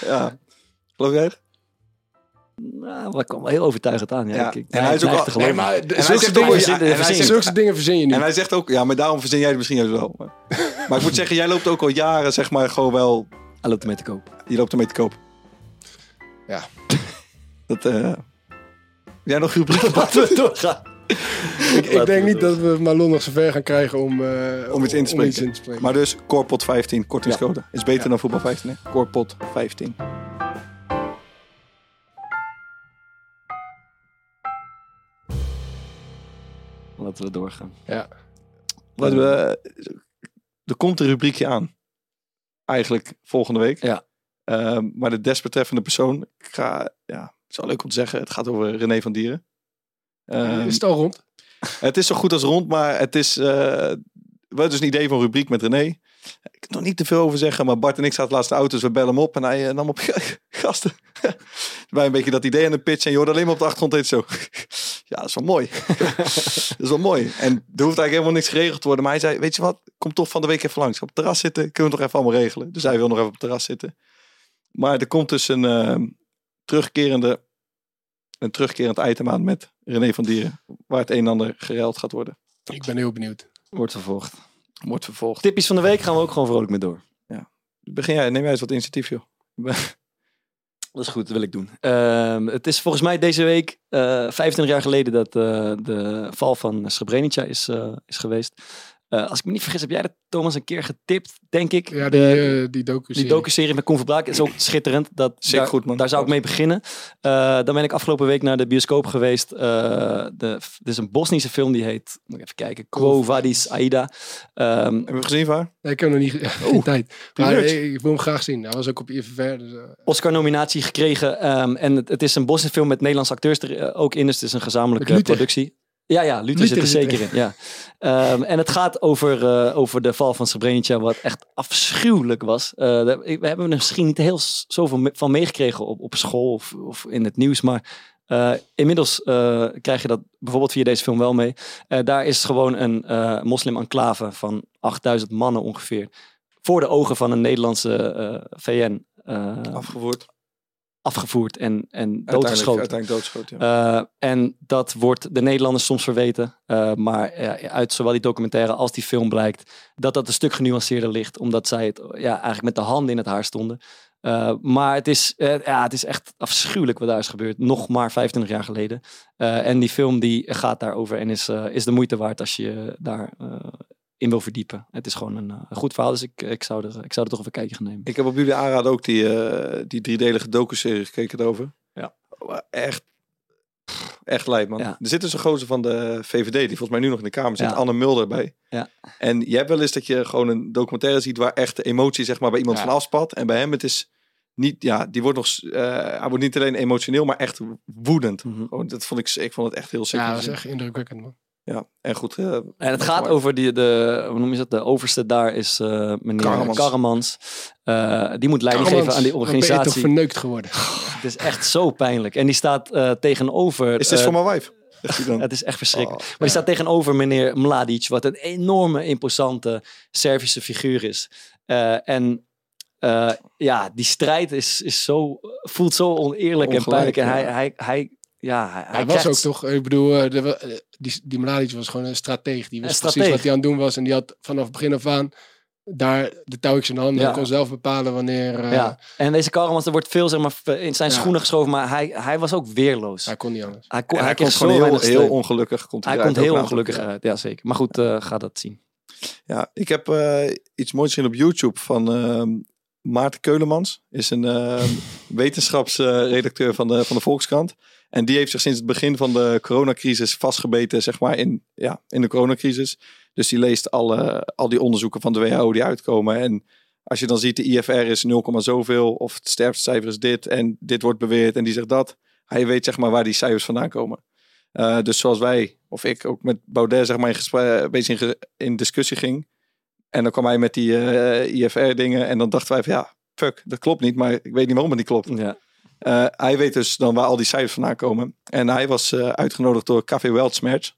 Ja. Geloof jij het? Nou, dat kwam wel heel overtuigend aan. Ja. Ja. Ik, ik En hij is ook al-. Nee, maar En hij ook, dingen, ja, en hij verzin je. zegt- zulke dingen verzin je niet. En hij zegt ook, ja, maar daarom verzin jij het misschien juist wel. Maar, [LAUGHS] maar ik moet zeggen, jij loopt ook al jaren, zeg maar, gewoon wel, Hij loopt ermee te koop. je loopt ermee te koop. Ja. [LAUGHS] Dat, eh jij nog rubriek [LAUGHS] Laten we doorgaan. ik, ik denk niet dat we Malon nog zover gaan krijgen om, eh, Om iets in te Om iets spreken. in te spreken. Maar dus, Corpot 15, kortingscode. Is beter dan voetbal 15, hè? Corpot 15. Laten we doorgaan. ja. Wat we, er komt een rubriekje aan. Eigenlijk volgende week. Ja. Ehm, maar de desbetreffende persoon, ik ga, ja, het is wel leuk om te zeggen, het gaat over René van Dieren. Ehm, is het al rond? het is zo goed als rond, maar het is, eh, we hadden dus een idee van een rubriek met René. Ik kan er niet te veel over zeggen, maar Bart en ik zaten laatst de auto, dus we bellen hem op en hij eh, nam op [LAUGHS] gasten. [LAUGHS] Wij een beetje dat idee aan de pitch en je hoorde alleen maar op de achtergrond deed zo. [LAUGHS] ja, dat is wel mooi. dat is wel mooi. En er hoeft eigenlijk helemaal niks geregeld te worden. Maar hij zei, weet je wat, kom toch van de week even langs. Op het terras zitten, kunnen we nog even allemaal regelen. Dus hij wil nog even op het terras zitten. Maar er komt dus een eh, terugkerende, een terugkerend item aan met René van Dieren. Waar het een en ander gereld gaat worden. Ik ben heel benieuwd. Wordt vervolgd. Wordt vervolgd. Tippies van de week gaan we ook gewoon vrolijk mee door. Begin jij, neem jij eens wat initiatief joh. [LAUGHS] Dat is goed, dat wil ik doen. Ehm, het is volgens mij deze week eh 25 jaar geleden dat eh, de val van Srebrenica is, eh, is geweest. Eh, als ik me niet vergis, heb jij dat Thomas een keer getipt, denk ik. Ja, die, De- eh die docu die docu-serie met Koen Verbraak is ook [CLEARS THROAT] schitterend. Dat, Zeker daar, goed, man. Daar zou ik mee beginnen. Eh, dan ben ik afgelopen week naar de bioscoop geweest. Eh de, dit is een Bosnische film die heet, moet ik even kijken, Quo Vadis Aida. Ehm, Hebben we hem gezien waar? Nee, ik heb hem nog niet [LAUGHS] geen tijd. Maar Primeurs. ik, wil hem graag zien. Hij was ook op IFVR. Dus, Oscar-nominatie gekregen. ehm, en het, het is een Bosnische film met Nederlandse acteurs er ook in. Dus het is een gezamenlijke productie. Ja, ja, Luther, zit er zeker in. Ja. Ehm, en het gaat over, eh, over de val van Srebrenica, wat echt afschuwelijk was. Eh, we hebben er misschien niet heel zoveel me- van meegekregen op, op school of, of in het nieuws. Maar eh, inmiddels krijg je dat bijvoorbeeld via deze film wel mee. Daar is gewoon een moslim-enclave van 8000 mannen ongeveer. Voor de ogen van een Nederlandse VN. Afgevoerd. Afgevoerd en, en Uiteindelijk, doodgeschoten. uiteindelijk doodgeschoten. Ja. Eh, en dat wordt de Nederlanders soms verweten. Eh, maar eh, uit zowel die documentaire als die film blijkt dat dat een stuk genuanceerder ligt. Omdat zij het ja, eigenlijk met de handen in het haar stonden. Eh, maar het is, ja, het is echt afschuwelijk wat daar is gebeurd. Nog maar 25 jaar geleden. Eh, en die film die gaat daarover en is, is de moeite waard als je je daar eh, in wil verdiepen. Het is gewoon een, eh, een goed verhaal, dus ik, ik, zou er, ik zou er toch even een kijkje gaan nemen. Ik heb op jullie aanraden ook die, eh, die driedelige docu-serie gekeken erover. Ja. Maar Echt, echt lijp man. Ja. Er zit dus een gozer van de VVD, die volgens mij nu nog in de Kamer zit, Ja. Anne Mulder bij. Ja. En je hebt wel eens dat je gewoon een documentaire ziet waar echt de emotie zeg maar bij iemand Ja. van afspat. En bij hem het is niet, ja, die wordt nog, eh, hij wordt niet alleen emotioneel, maar echt woedend. Gewoon, dat vond ik, ik vond het echt heel sick. ja, dat is echt indrukwekkend, man. Ja, en goed. eh, En het gaat over die, de, hoe noem je dat? De overste daar is eh meneer Karremans. Karremans. Eh, die moet leiding geven aan die Wat ben je toch organisatie. verneukt geworden. Het is echt zo pijnlijk. En die staat tegenover... Is dit voor mijn wife? [LAUGHS] Het is echt verschrikkelijk. Oh, maar die staat tegenover meneer Mladic, wat een enorme, imposante Servische figuur is. Eh, en eh, ja, die strijd is, is zo, voelt zo oneerlijk en pijnlijk. En hij, hij, hij, ja, hij, was ook toch, ik bedoel, eh, de, eh, die, die Mladic was gewoon een strateeg. Die wist Een precies wat hij aan het doen was. En die had vanaf het begin af aan daar de touwtjes in de handen. Ja. En kon zelf bepalen wanneer... eh, Ja, en deze Karremans, er wordt veel zeg maar, in zijn Ja. schoenen geschoven, maar hij, hij was ook weerloos. Hij kon niet anders. Hij, kon, hij, hij komt gewoon heel, heel ongelukkig. Komt hij komt heel ongelukkig uit, ja zeker. Maar goed, eh, ga dat zien. Ja, ik heb eh, iets moois gezien op YouTube van ehm, Maarten Keulemans. Is een ehm, [LAUGHS] wetenschapsredacteur van, de, van de Volkskrant. En die heeft zich sinds het begin van de coronacrisis vastgebeten zeg maar, in, ja, in de coronacrisis. Dus die leest alle, al die onderzoeken van de WHO die uitkomen. En als je dan ziet de IFR is 0, zoveel of het sterftecijfer is dit en dit wordt beweerd en die zegt dat. Hij weet zeg maar waar die cijfers vandaan komen. Eh, dus zoals wij, of ik ook met Baudet zeg maar in, gespre- een beetje in, in discussie ging. En dan kwam hij met die eh, IFR-dingen. En dan dachten wij van ja, fuck, dat klopt niet. Maar ik weet niet waarom het niet klopt. Ja. Eh, hij weet dus dan waar al die cijfers vandaan komen. En hij was eh, uitgenodigd door Café Weltsmerch.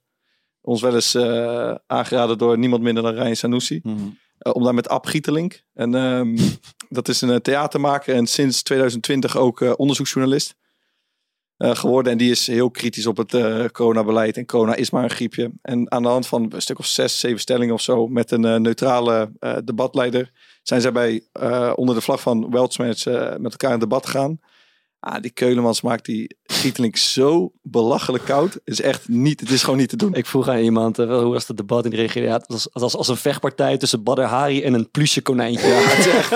Ons wel eens eh, aangeraden door niemand minder dan Ryan Sanusi. Mhm. Om daar met Ab Gietelink. En ehm, [LAUGHS] dat is een theatermaker en sinds 2020 ook onderzoeksjournalist geworden. En die is heel kritisch op het coronabeleid. En corona is maar een griepje. En aan de hand van een stuk of zes, zeven stellingen of zo, met een neutrale debatleider, zijn zij bij onder de vlag van Weltsmerch eh, met elkaar in debat gegaan. Ah, die Keulemans maakt die Gietelink zo belachelijk koud. Het is echt niet, het is gewoon niet te doen. Ik vroeg aan iemand, eh, hoe was het debat in de regio? Ja, het was, het was als een vechtpartij tussen Badr Hari en een pluche konijntje. Ja, het is echt,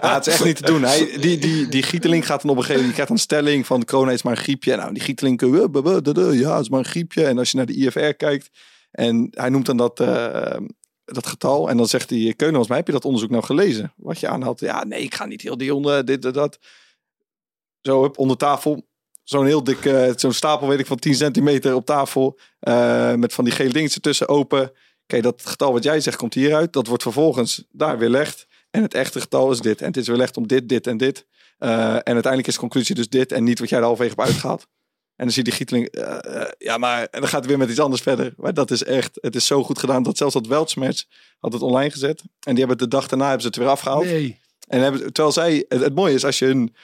het is echt niet te doen. Hij, die, die, die Gieteling gaat dan op een gegeven moment, die krijgt een stelling van corona is maar een griepje. Nou, die Gieteling, eh, duh, ja, het is maar een griepje. En als je naar de IFR kijkt en hij noemt dan dat, eh, dat getal. En dan zegt hij, Keunemans, maar heb je dat onderzoek nou gelezen? Wat je aanhaalt. Ja, nee, ik ga niet heel die onder, dit, dat. Zo, hup, onder tafel. Zo'n heel dik, eh, zo'n stapel weet ik van 10 centimeter op tafel. eh, met van die gele dingetjes ertussen open. Kijk, dat getal wat jij zegt komt hieruit. Dat wordt vervolgens daar weerlegd. En het echte getal is dit. En het is weerlegd om dit, dit en dit. Eh, en uiteindelijk is de conclusie dus dit. En niet wat jij er halverwege hebt uitgehaald. En dan zie je die Gieteling. eh, ja, maar. En dan gaat het weer met iets anders verder. Maar dat is echt. Het is zo goed gedaan. Dat zelfs dat Weltsmatch had het online gezet. En die hebben het de dag daarna hebben ze het weer afgehaald. Nee. En hebben, terwijl zij, het, het mooie is, als je hun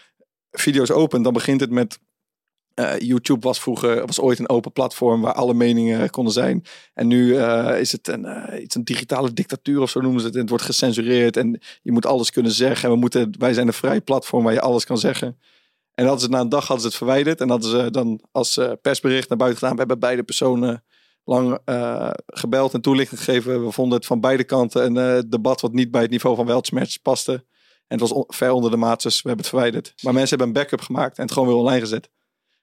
video's opent, dan begint het met. eh, YouTube was vroeger, was ooit een open platform waar alle meningen konden zijn. En nu eh, is het een, eh, iets een digitale dictatuur of zo noemen ze het. En het wordt gecensureerd en je moet alles kunnen zeggen. En we moeten, wij zijn een vrij platform waar je alles kan zeggen. En hadden ze na een dag hadden ze het verwijderd. En hadden ze dan als persbericht naar buiten gedaan. We hebben beide personen lang gebeld en toelichting gegeven. We vonden het van beide kanten een debat wat niet bij het niveau van Weltsmerch paste. En het was on- ver onder de maat, dus we hebben het verwijderd. Maar mensen hebben een backup gemaakt en het gewoon weer online gezet.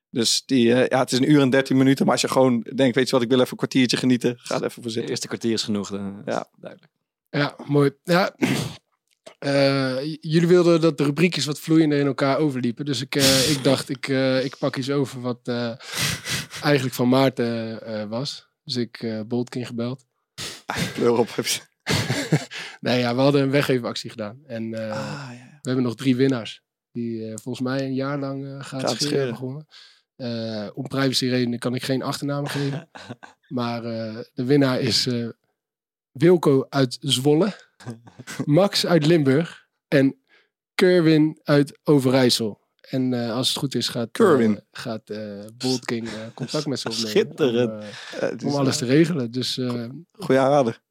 Dus die, eh, ja, het is een uur en dertien minuten. Maar als je gewoon denkt, weet je wat, ik wil even een kwartiertje genieten. Ga er even voor Het zitten. eerste kwartier is genoeg. eh, Ja. duidelijk. Ja, mooi. Ja. Eh, jullie wilden dat de rubriekjes wat vloeiender in elkaar overliepen. Dus ik, eh, ik dacht, ik, eh, ik pak iets over wat eh, eigenlijk van Maarten eh, was. Dus ik eh Boltkin gebeld. Kleur op. [LAUGHS] Nee, ja, we hadden een weggeefactie gedaan. En eh, Ah, we hebben nog drie winnaars. Die eh, volgens mij een jaar lang eh gaat Gaat scheren scheren. Eh, om privacyredenen kan ik geen achternamen geven. [LAUGHS] Maar de winnaar is eh, Wilco uit Zwolle. [LAUGHS] Max uit Limburg. En Kerwin uit Overijssel. En als het goed is gaat, Kerwin. gaat Bolt King contact met ze opnemen. Schitterend. Om, alles te regelen. Dus Goeie aanrader.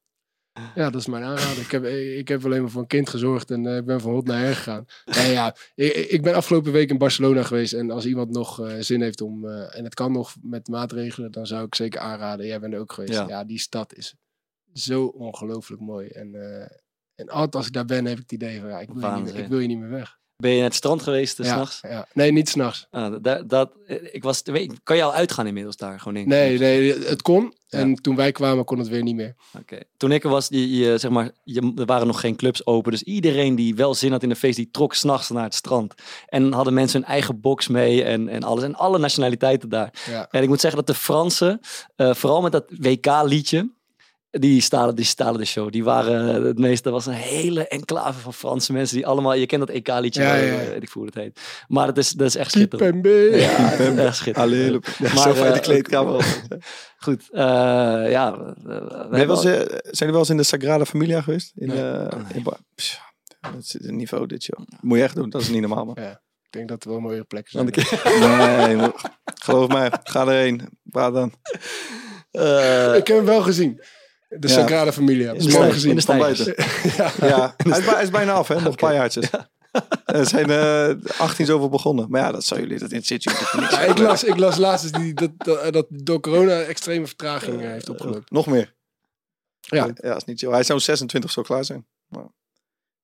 Ja, dat is mijn aanrader. Ik heb, ik heb alleen maar voor een kind gezorgd en eh, ik ben van hot naar her gegaan. Ja, ik, ik ben afgelopen week in Barcelona geweest en als iemand nog eh, zin heeft om, eh, en het kan nog met maatregelen, dan zou ik zeker aanraden. Jij bent er ook geweest. Ja. Ja, die stad is zo ongelooflijk mooi. En, en altijd als ik daar ben, heb ik het idee van, ja, ik wil, je niet, ik wil je niet meer weg. Ben je naar het strand geweest eh, ja, s'nachts? ja. Nee, niet s'nachts. Ah, dat, dat, eh, ik was, kan je al uitgaan inmiddels daar? Gewoon in? Nee, nee, het kon. Ja. En toen wij kwamen, kon het weer niet meer. Oké. Toen ik er was, je, zeg maar, je, er waren nog geen clubs open. Dus iedereen die wel zin had in een feest, die trok s'nachts naar het strand. En hadden mensen hun eigen box mee en, en alles. En alle nationaliteiten daar. En ik moet zeggen dat de Fransen, eh, vooral met dat WK-liedje, die stalen, die stalen de show. Die waren het meeste, er was een hele enclave van Franse mensen die allemaal, je kent dat EK-liedje, Ja, ja, ja. eh, weet ik voel hoe het heet. Maar het is, dat is echt schitterend. Kipembe. Ja, echt schitterend. Allee, Maar, zo fijn de eh, kleedkamer. [LAUGHS] Goed, eh, ja. zijn jullie wel eens in de Sagrada Familia geweest? In, Nee. eh, in Pssst, dat is een niveau dit, joh. Moet je echt doen, dat is niet normaal, man. Ik denk dat er wel mooie plekken zijn. nee, geloof mij, ga erheen. Waar dan? eh, Ik heb hem wel gezien. De Ja. Sagrada Familia. in Dat is mooi in gezien. de Van buiten. [LAUGHS] Ja, hij is, bij- hij is bijna af, hè? Nog een paar jaartjes. [LAUGHS] Er zijn eh 18 zoveel begonnen. Maar ja, dat zou jullie, dat Ja, niet. ik, las, ik las laatst eens die, dat, dat, dat door corona extreme vertraging eh, heeft opgelopen. Nog meer. Ja. Ja, dat is niet zo. Hij zou 26 zo klaar zijn. Maar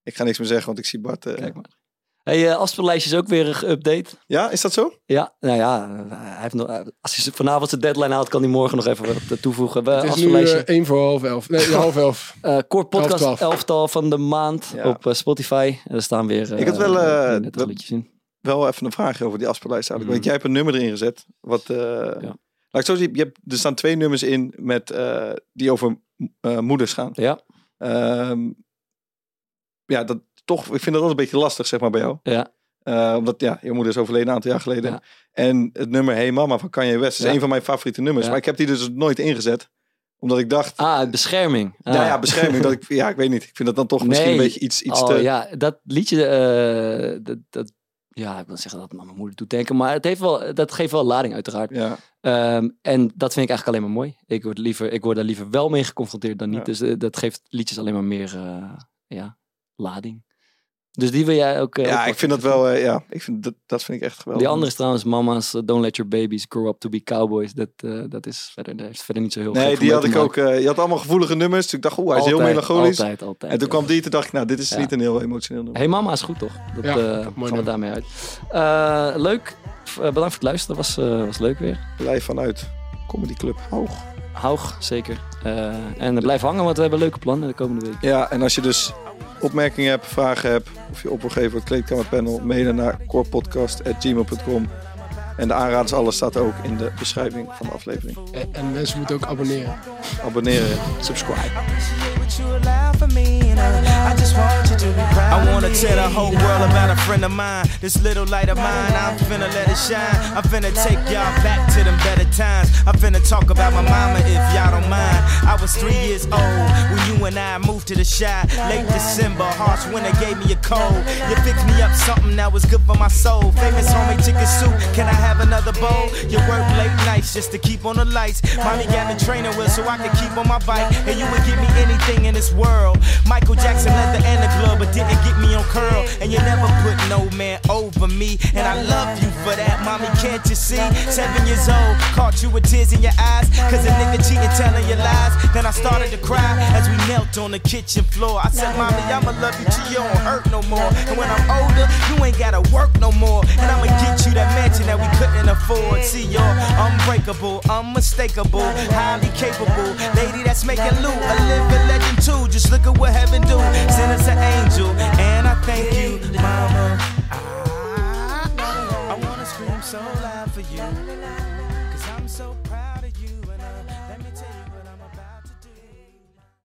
ik ga niks meer zeggen, want ik zie Bart. eh, Kijk maar. Hey, uh, afspeellijstje is ook weer geüpdate. Ja, is dat zo? Ja, nou ja, eh, hij heeft nog, eh, als hij vanavond zijn deadline haalt, kan hij morgen nog even wat eh, toevoegen. We, Het is nu afspeellijstje. eh, één voor half elf. Nee, [LAUGHS] half elf. Eh, kort podcast, elf, elftal van de maand Ja. op eh, Spotify. En er staan weer eh, Ik had wel, eh, net dat- liedjes in. Wel even een vraagje over die afspeellijst eigenlijk. Mhm. Want jij hebt een nummer erin gezet. Wat, eh, Laat ik zo zien. Je hebt, er staan twee nummers in met, eh, die over eh, moeders gaan. Ja, Ehm, ja, dat toch. Ik vind dat altijd een beetje lastig, zeg maar, bij jou. ja, Eh, omdat ja, je moeder is overleden een aantal jaar geleden. Ja. En het nummer Hey Mama van Kanye West is Ja. een van mijn favoriete nummers. Ja. Maar ik heb die dus nooit ingezet. Omdat ik dacht, Ah, bescherming. Ah. ja, ja, bescherming. dat ik, [LAUGHS] ja, ik weet niet. Ik vind dat dan toch misschien een beetje iets, iets oh, te... ja, dat liedje, eh, dat, dat, ja, ik wil zeggen dat mijn moeder doet denken, maar het heeft wel, dat geeft wel lading uiteraard. Ja. Ehm, en dat vind ik eigenlijk alleen maar mooi. Ik word, liever, ik word daar liever wel mee geconfronteerd dan niet. Dus eh, dat geeft liedjes alleen maar meer ja, lading. Dus die wil jij ook. eh, ja, ik vind dat wel... eh, ja, ik vind dat, dat vind ik echt geweldig. Die andere is trouwens Mama's eh, Don't Let Your Babies Grow Up To Be Cowboys. Dat, dat is verder, heeft verder niet zo heel Nee, die had ik ook... eh, je had allemaal gevoelige nummers. Dus ik dacht, oeh, hij is heel melancholisch. Altijd, altijd. En toen ja. kwam die, toen dacht ik, nou, dit is Ja. niet een heel emotioneel nummer. Hey Mama is goed toch? Dat Ja, eh, mooi gaan we daarmee uit. Eh, leuk. Bedankt voor het luisteren. Was, eh, was leuk weer. Live vanuit Comedy Club Hoog. Hoog, zeker. Eh, en blijf hangen, want we hebben leuke plannen de komende week. Ja, en als je dus opmerkingen hebt, vragen hebt, of je op wil geven voor het kleedkamerpanel, mailen naar corepodcast.gmail.com. En de aanraders, alles staat ook in de beschrijving van de aflevering. En, en mensen moeten ook abonneren. Abonneren. Subscribe. I wanna tell the whole world about a friend of mine. This little light of mine, I'm finna let it shine. I'm finna take y'all back to them better times. I'm finna talk about my mama if y'all don't mind. I was three years old when you and I moved to the shy. Late December, harsh winter gave me a cold. You fixed me up something that was good for my soul. Famous homemade chicken soup, can I have another bowl? You work late nights just to keep on the lights. Mommy got me training wheels so I could keep on my bike. And you would give me anything in this world. Michael Jackson leather and the glove, but didn't get me on curl. And you never put no man over me. And I love you for that, mommy, can't you see? Seven years old, caught you with tears in your eyes. Cause a nigga cheating, telling you lies. Then I started to cry as we knelt on the kitchen floor. I said, mommy, I'ma love you till you don't hurt no more. And when I'm older, you ain't gotta work no more. And I'ma get you that mansion that we couldn't afford. See, you're unbreakable, unmistakable, highly capable. Lady that's making loot, a living legend too. Just look at what heaven do. Send us an angel, and I thank you, mama. I, I wanna scream so loud for you.